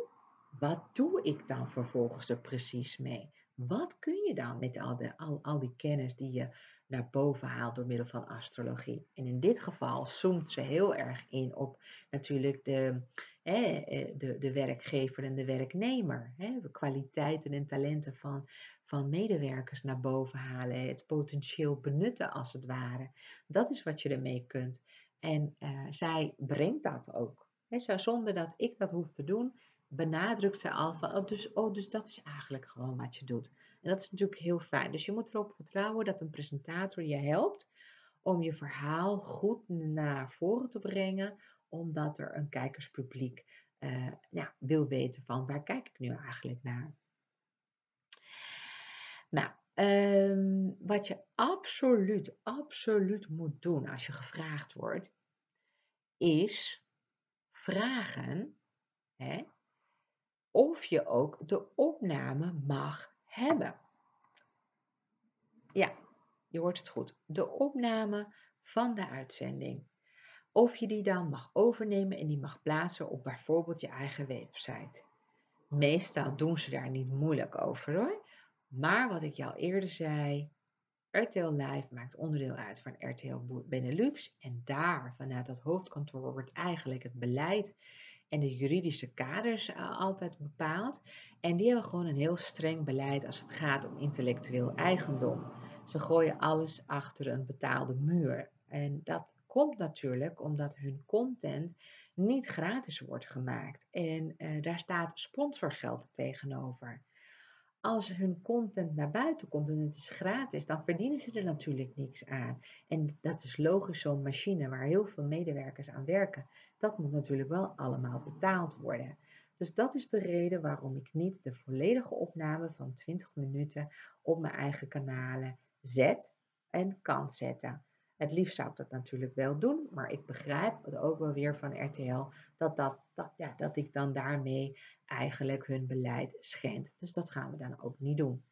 wat doe ik dan vervolgens er precies mee? Wat kun je dan met al, de, al, al die kennis die je naar boven haalt door middel van astrologie? En in dit geval zoomt ze heel erg in op natuurlijk de, eh, de, de werkgever en de werknemer. Hè, de kwaliteiten en talenten van, van medewerkers naar boven halen. Het potentieel benutten als het ware. Dat is wat je ermee kunt. En uh, zij brengt dat ook. Zo, zonder dat ik dat hoef te doen, benadrukt ze al van, oh dus, oh, dus dat is eigenlijk gewoon wat je doet. En dat is natuurlijk heel fijn. Dus je moet erop vertrouwen dat een presentator je helpt om je verhaal goed naar voren te brengen, omdat er een kijkerspubliek ja, wil weten van waar kijk ik nu eigenlijk naar. Nou, Um, wat je absoluut, absoluut moet doen als je gevraagd wordt, is vragen hè, of je ook de opname mag hebben. Ja, je hoort het goed. De opname van de uitzending. Of je die dan mag overnemen en die mag plaatsen op bijvoorbeeld je eigen website. Meestal doen ze daar niet moeilijk over hoor. Maar wat ik al eerder zei, RTL Live maakt onderdeel uit van RTL Benelux. En daar, vanuit dat hoofdkantoor, wordt eigenlijk het beleid en de juridische kaders uh, altijd bepaald. En die hebben gewoon een heel streng beleid als het gaat om intellectueel eigendom. Ze gooien alles achter een betaalde muur. En dat komt natuurlijk omdat hun content niet gratis wordt gemaakt. En uh, daar staat sponsorgeld tegenover. Als hun content naar buiten komt en het is gratis, dan verdienen ze er natuurlijk niks aan. En dat is logisch, zo'n machine waar heel veel medewerkers aan werken, dat moet natuurlijk wel allemaal betaald worden. Dus dat is de reden waarom ik niet de volledige opname van 20 minuten op mijn eigen kanalen zet en kan zetten. Het liefst zou ik dat natuurlijk wel doen, maar ik begrijp het ook wel weer van RTL dat, dat, dat, ja, dat ik dan daarmee eigenlijk hun beleid schend. Dus dat gaan we dan ook niet doen.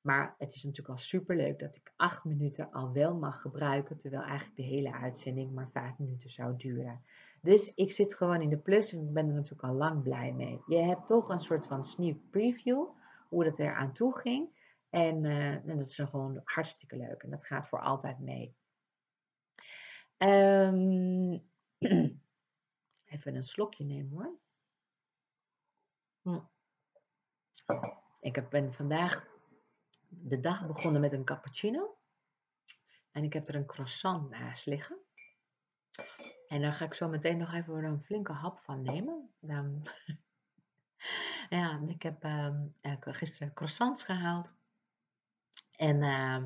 Maar het is natuurlijk al superleuk dat ik acht minuten al wel mag gebruiken, terwijl eigenlijk de hele uitzending maar vijf minuten zou duren. Dus ik zit gewoon in de plus en ik ben er natuurlijk al lang blij mee. Je hebt toch een soort van sneak preview, hoe het er aan toe ging. En, uh, en dat is gewoon hartstikke leuk en dat gaat voor altijd mee. Um, [CLEARS THROAT] even een slokje nemen hoor. Hm. Ik ben vandaag de dag begonnen met een cappuccino. En ik heb er een croissant naast liggen. En daar ga ik zo meteen nog even een flinke hap van nemen. [LAUGHS] Ja, ik heb uh, gisteren croissants gehaald. En uh,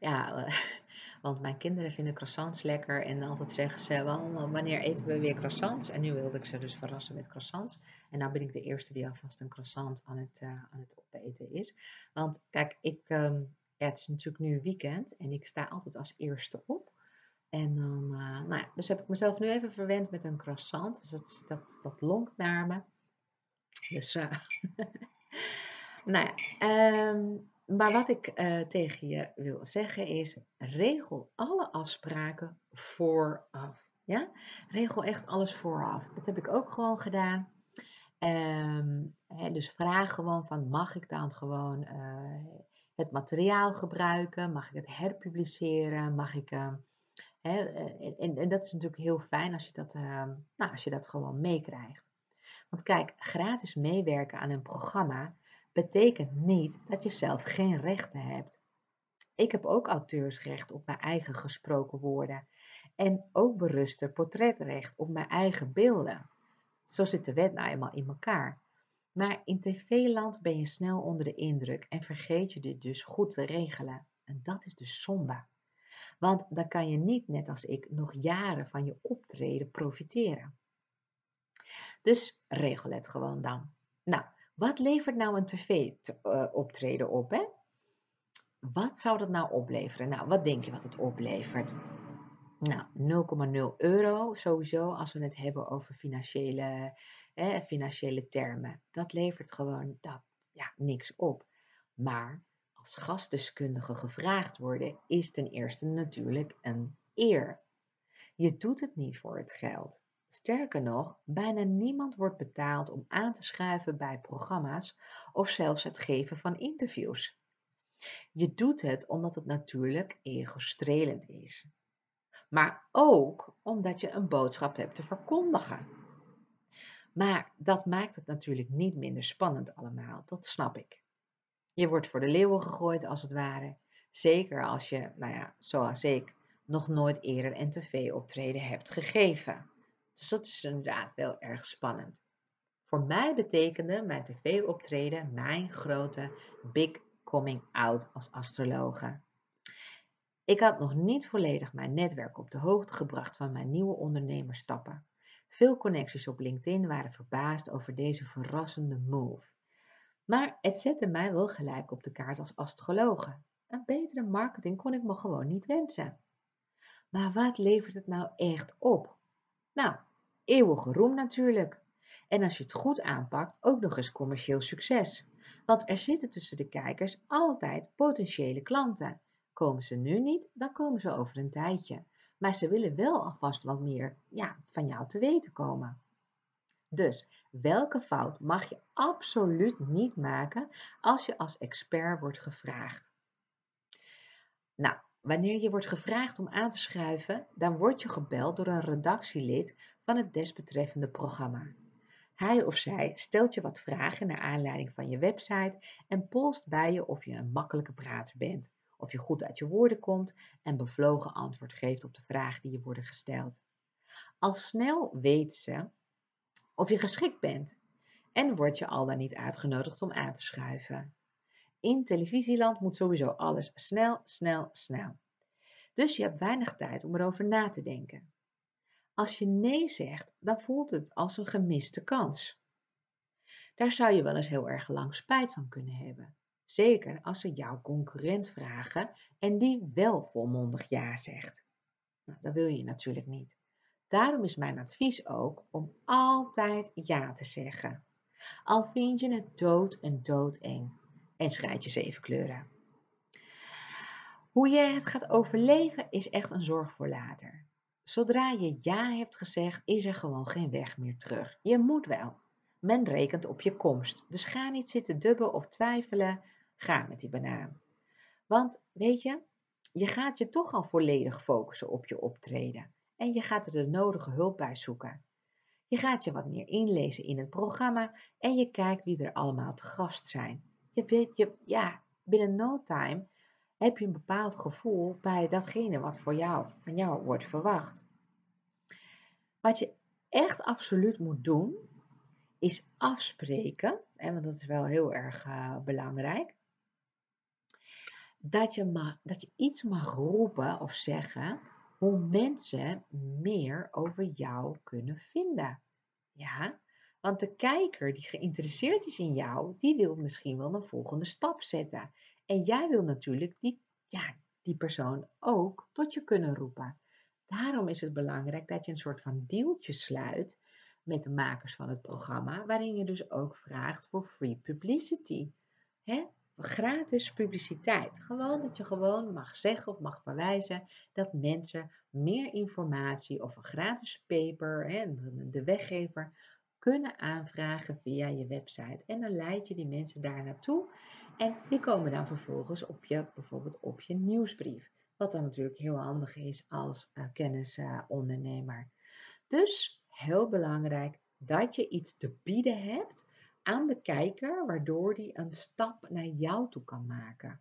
ja, [LAUGHS] want mijn kinderen vinden croissants lekker en altijd zeggen ze, wel, wanneer eten we weer croissants? En nu wilde ik ze dus verrassen met croissants. En nou ben ik de eerste die alvast een croissant aan het, uh, aan het opeten is. Want kijk, ik, um, ja, het is natuurlijk nu weekend en ik sta altijd als eerste op. En dan, uh, nou ja, dus heb ik mezelf nu even verwend met een croissant. Dus dat, dat, dat lonkt naar me. Dus, uh, [LAUGHS] nou ja, um, maar wat ik uh, tegen je wil zeggen is, regel alle afspraken vooraf. Ja? Regel echt alles vooraf. Dat heb ik ook gewoon gedaan. Hè, dus vraag gewoon van, mag ik dan gewoon uh, het materiaal gebruiken? Mag ik het herpubliceren? Mag ik... Uh, hè, en, en, dat is natuurlijk heel fijn als je dat, nou, als je dat gewoon meekrijgt. Want kijk, gratis meewerken aan een programma betekent niet dat je zelf geen rechten hebt. Ik heb ook auteursrecht op mijn eigen gesproken woorden en ook berust er portretrecht op mijn eigen beelden. Zo zit de wet nou eenmaal in elkaar. Maar in tv-land ben je snel onder de indruk en vergeet je dit dus goed te regelen. En dat is dus zonde. Want dan kan je niet, net als ik, nog jaren van je optreden profiteren. Dus regel het gewoon dan. Nou, wat levert nou een tv-optreden eh, op? Hè? Wat zou dat nou opleveren? Nou, wat denk je wat het oplevert? Nou, 0,0 euro sowieso als we het hebben over financiële, eh, financiële termen. Dat levert gewoon dat, ja, niks op. Maar als gastdeskundige gevraagd worden, is ten eerste natuurlijk een eer. Je doet het niet voor het geld. Sterker nog, bijna niemand wordt betaald om aan te schuiven bij programma's of zelfs het geven van interviews. Je doet het omdat het natuurlijk ego-strelend is. Maar ook omdat je een boodschap hebt te verkondigen. Maar dat maakt het natuurlijk niet minder spannend allemaal, dat snap ik. Je wordt voor de leeuwen gegooid als het ware. Zeker als je, nou ja, zoals ik, nog nooit eerder een tv-optreden hebt gegeven. Dus dat is inderdaad wel erg spannend. Voor mij betekende mijn tv-optreden mijn grote big coming out als astrologe. Ik had nog niet volledig mijn netwerk op de hoogte gebracht van mijn nieuwe ondernemerstappen. Veel connecties op LinkedIn waren verbaasd over deze verrassende move. Maar het zette mij wel gelijk op de kaart als astrologe. Een betere marketing kon ik me gewoon niet wensen. Maar wat levert het nou echt op? Nou, eeuwige roem natuurlijk. En als je het goed aanpakt, ook nog eens commercieel succes. Want er zitten tussen de kijkers altijd potentiële klanten. Komen ze nu niet, dan komen ze over een tijdje. Maar ze willen wel alvast wat meer ja, van jou te weten komen. Dus welke fout mag je absoluut niet maken als je als expert wordt gevraagd? Nou, Wanneer je wordt gevraagd om aan te schuiven, dan word je gebeld door een redactielid van het desbetreffende programma. Hij of zij stelt je wat vragen naar aanleiding van je website en polst bij je of je een makkelijke prater bent, of je goed uit je woorden komt en bevlogen antwoord geeft op de vragen die je worden gesteld. Al snel weten ze of je geschikt bent en word je al dan niet uitgenodigd om aan te schuiven. In televisieland moet sowieso alles snel, snel, snel. Dus je hebt weinig tijd om erover na te denken. Als je nee zegt, dan voelt het als een gemiste kans. Daar zou je wel eens heel erg lang spijt van kunnen hebben. Zeker als ze jouw concurrent vragen en die wel volmondig ja zegt. Nou, dat wil je natuurlijk niet. Daarom is mijn advies ook om altijd ja te zeggen. Al vind je het dood en doodeng en schrijf je zeven kleuren. Hoe je het gaat overleven is echt een zorg voor later. Zodra je ja hebt gezegd, is er gewoon geen weg meer terug. Je moet wel. Men rekent op je komst. Dus ga niet zitten dubben of twijfelen. Ga met die banaan. Want weet je, je gaat je toch al volledig focussen op je optreden. En je gaat er de nodige hulp bij zoeken. Je gaat je wat meer inlezen in het programma en je kijkt wie er allemaal te gast zijn. Je weet, je, ja, binnen no time heb je een bepaald gevoel bij datgene wat voor jou, van jou wordt verwacht. Wat je echt absoluut moet doen, is afspreken, hè, want dat is wel heel erg uh, belangrijk, dat je, dat je iets mag roepen of zeggen hoe mensen meer over jou kunnen vinden. Ja, want de kijker die geïnteresseerd is in jou, die wil misschien wel een volgende stap zetten. En jij wil natuurlijk die, ja, die persoon ook tot je kunnen roepen. Daarom is het belangrijk dat je een soort van deeltje sluit met de makers van het programma, waarin je dus ook vraagt voor free publicity. Hè? Gratis publiciteit. Gewoon dat je gewoon mag zeggen of mag verwijzen dat mensen meer informatie of een gratis paper, hè, de weggever, kunnen aanvragen via je website. En dan leid je die mensen daar naartoe. En die komen dan vervolgens op je, bijvoorbeeld op je nieuwsbrief. Wat dan natuurlijk heel handig is als uh, kennisondernemer. dus heel belangrijk dat je iets te bieden hebt aan de kijker, waardoor die een stap naar jou toe kan maken.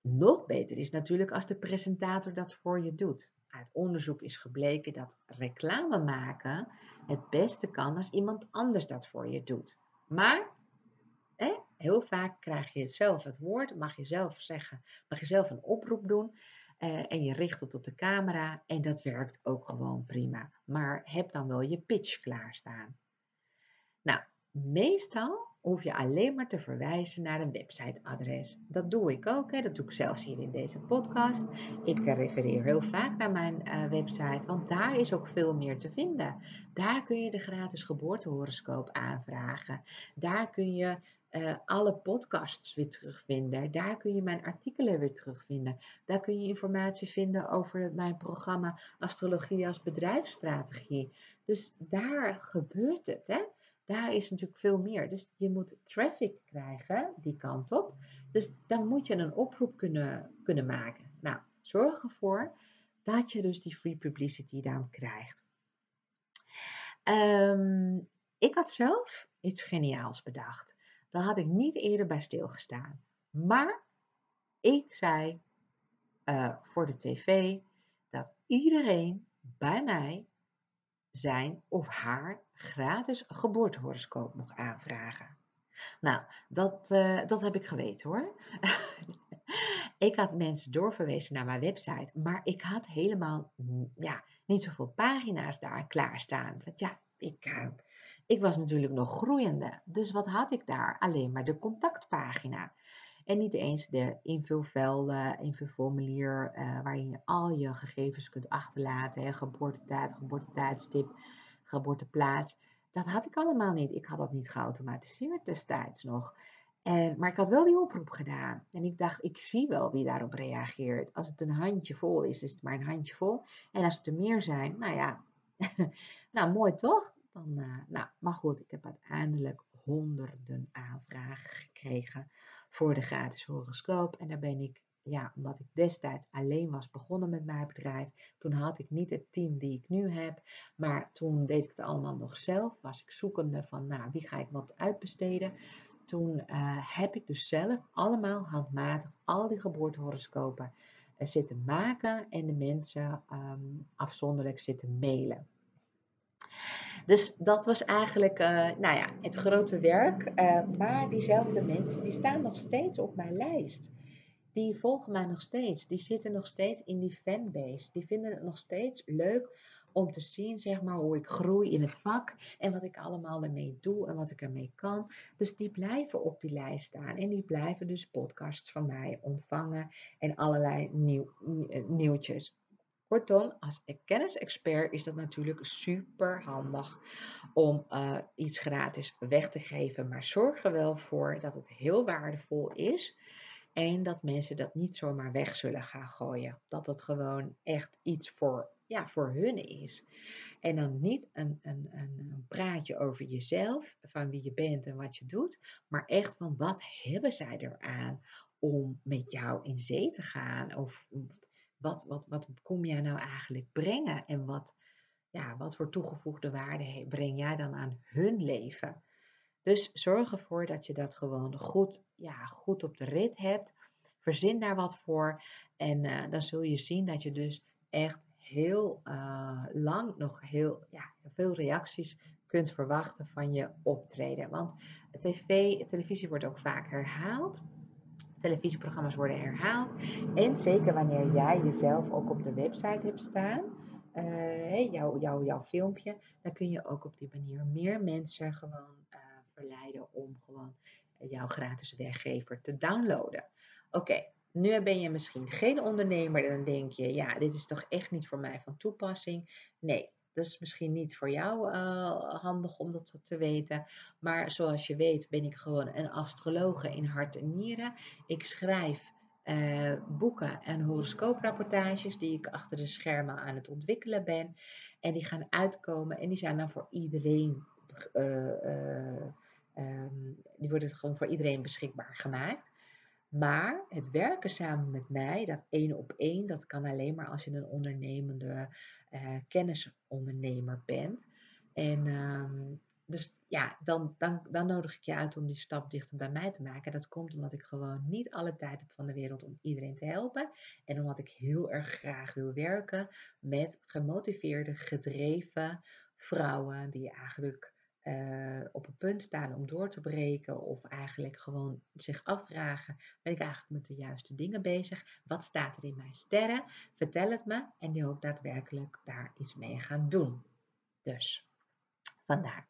Nog beter is natuurlijk als de presentator dat voor je doet. Uit onderzoek is gebleken dat reclame maken het beste kan als iemand anders dat voor je doet. Maar hè, heel vaak krijg je zelf het woord, mag je zelf zeggen, mag je zelf een oproep doen eh, en je richt het op de camera en dat werkt ook gewoon prima. Maar heb dan wel je pitch klaarstaan. Nou, meestal hoef je alleen maar te verwijzen naar een websiteadres. Dat doe ik ook, hè. dat doe ik zelfs hier in deze podcast. Ik refereer heel vaak naar mijn uh, website, want daar is ook veel meer te vinden. Daar kun je de gratis geboortehoroscoop aanvragen. Daar kun je uh, alle podcasts weer terugvinden. Daar kun je mijn artikelen weer terugvinden. Daar kun je informatie vinden over mijn programma Astrologie als bedrijfsstrategie. Dus daar gebeurt het. Hè? daar is natuurlijk veel meer. Dus je moet traffic krijgen die kant op. Dus dan moet je een oproep kunnen, kunnen maken. Nou, zorg ervoor dat je dus die free publicity dan krijgt. Ehm, ik had zelf iets geniaals bedacht. Daar had ik niet eerder bij stilgestaan. Maar ik zei uh, voor de tv dat iedereen bij mij zijn of haar gratis geboortehoroscoop mocht aanvragen. Nou, dat, uh, dat heb ik geweten hoor. [LAUGHS] ik had mensen doorverwezen naar mijn website, maar ik had helemaal mm, ja, niet zoveel pagina's daar klaarstaan. Want ja, ik, uh, ik was natuurlijk nog groeiende. Dus wat had ik daar? Alleen maar de contactpagina. En niet eens de invulvelden, invulformulier uh, waarin je al je gegevens kunt achterlaten. Hè, geboortetijd, geboortetijdstip, geboorteplaats. Dat had ik allemaal niet. Ik had dat niet geautomatiseerd destijds nog. En, maar ik had wel die oproep gedaan. En ik dacht, ik zie wel wie daarop reageert. Als het een handje vol is, is het maar een handje vol. En als het er meer zijn, nou ja, [LAUGHS] nou mooi toch? Dan, uh, nou, maar goed, ik heb uiteindelijk honderden aanvragen gekregen voor de gratis horoscoop. En daar ben ik ja, omdat ik destijds alleen was begonnen met mijn bedrijf. Toen had ik niet het team die ik nu heb. Maar toen deed ik het allemaal nog zelf. Was ik zoekende van, nou, wie ga ik wat uitbesteden? Toen uh, heb ik dus zelf allemaal handmatig al die geboortehoroscopen uh, zitten maken. En de mensen um, afzonderlijk zitten mailen. Dus dat was eigenlijk uh, nou ja, het grote werk. maar diezelfde mensen die staan nog steeds op mijn lijst die volgen mij nog steeds. Die zitten nog steeds in die fanbase. Die vinden het nog steeds leuk om te zien, zeg maar, hoe ik groei in het vak en wat ik allemaal ermee doe en wat ik ermee kan. Dus die blijven op die lijst staan en die blijven dus podcasts van mij ontvangen en allerlei nieuw, eh, nieuwtjes. Kortom, als kennisexpert is dat natuurlijk super handig om uh, iets gratis weg te geven. Maar zorg er wel voor dat het heel waardevol is. En dat mensen dat niet zomaar weg zullen gaan gooien. Dat het gewoon echt iets voor, ja, voor hun is. En dan niet een, een, een praatje over jezelf, van wie je bent en wat je doet. Maar echt van wat hebben zij eraan om met jou in zee te gaan? Of wat, wat, wat kom jij nou eigenlijk brengen? En wat, ja, wat voor toegevoegde waarde breng jij dan aan hun leven? Dus zorg ervoor dat je dat gewoon goed, ja, goed op de rit hebt. Verzin daar wat voor. En uh, dan zul je zien dat je dus echt heel uh, lang nog heel ja, veel reacties kunt verwachten van je optreden. Want tv, televisie wordt ook vaak herhaald. Televisieprogramma's worden herhaald. En zeker wanneer jij jezelf ook op de website hebt staan, uh, jouw, jouw, jouw filmpje, dan kun je ook op die manier meer mensen gewoon verleiden om gewoon eh, jouw gratis weggever te downloaden. Oké, nu ben je misschien geen ondernemer en dan denk je, ja, dit is toch echt niet voor mij van toepassing. Nee, is misschien niet voor jou uh, handig om dat te weten. Maar zoals je weet ben ik gewoon een astrologe in hart en nieren. Ik schrijf uh, boeken en horoscooprapportages die ik achter de schermen aan het ontwikkelen ben. En die gaan uitkomen en die zijn dan voor iedereen uh, Um, die worden gewoon voor iedereen beschikbaar gemaakt. Maar het werken samen met mij, dat één op één, dat kan alleen maar als je een ondernemende uh, kennisondernemer bent. En um, dus ja, dan, dan, dan nodig ik je uit om die stap dichter bij mij te maken. Dat komt omdat ik gewoon niet alle tijd heb van de wereld om iedereen te helpen. En omdat ik heel erg graag wil werken met gemotiveerde, gedreven vrouwen die eigenlijk uh, op een punt staan om door te breken of eigenlijk gewoon zich afvragen, ben ik eigenlijk met de juiste dingen bezig? Wat staat er in mijn sterren? Vertel het me en die ook daadwerkelijk daar iets mee gaan doen. Dus, vandaar.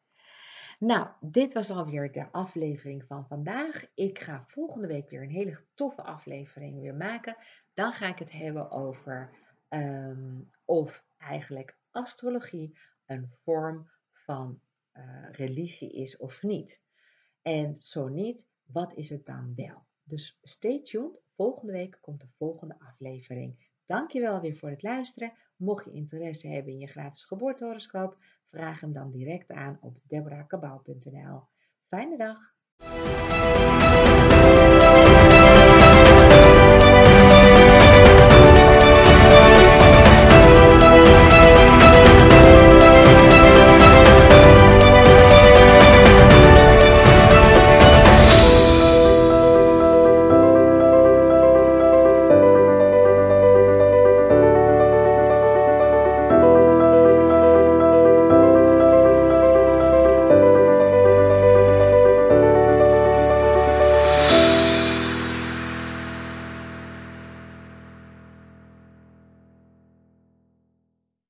Nou, dit was alweer de aflevering van vandaag. Ik ga volgende week weer een hele toffe aflevering weer maken. Dan ga ik het hebben over um, of eigenlijk astrologie een vorm van uh, religie is of niet. En zo niet, wat is het dan wel? Dus stay tuned. Volgende week komt de volgende aflevering. Dankjewel weer voor het luisteren. Mocht je interesse hebben in je gratis geboortehoroscoop, vraag hem dan direct aan op deborahkabau.nl. Fijne dag!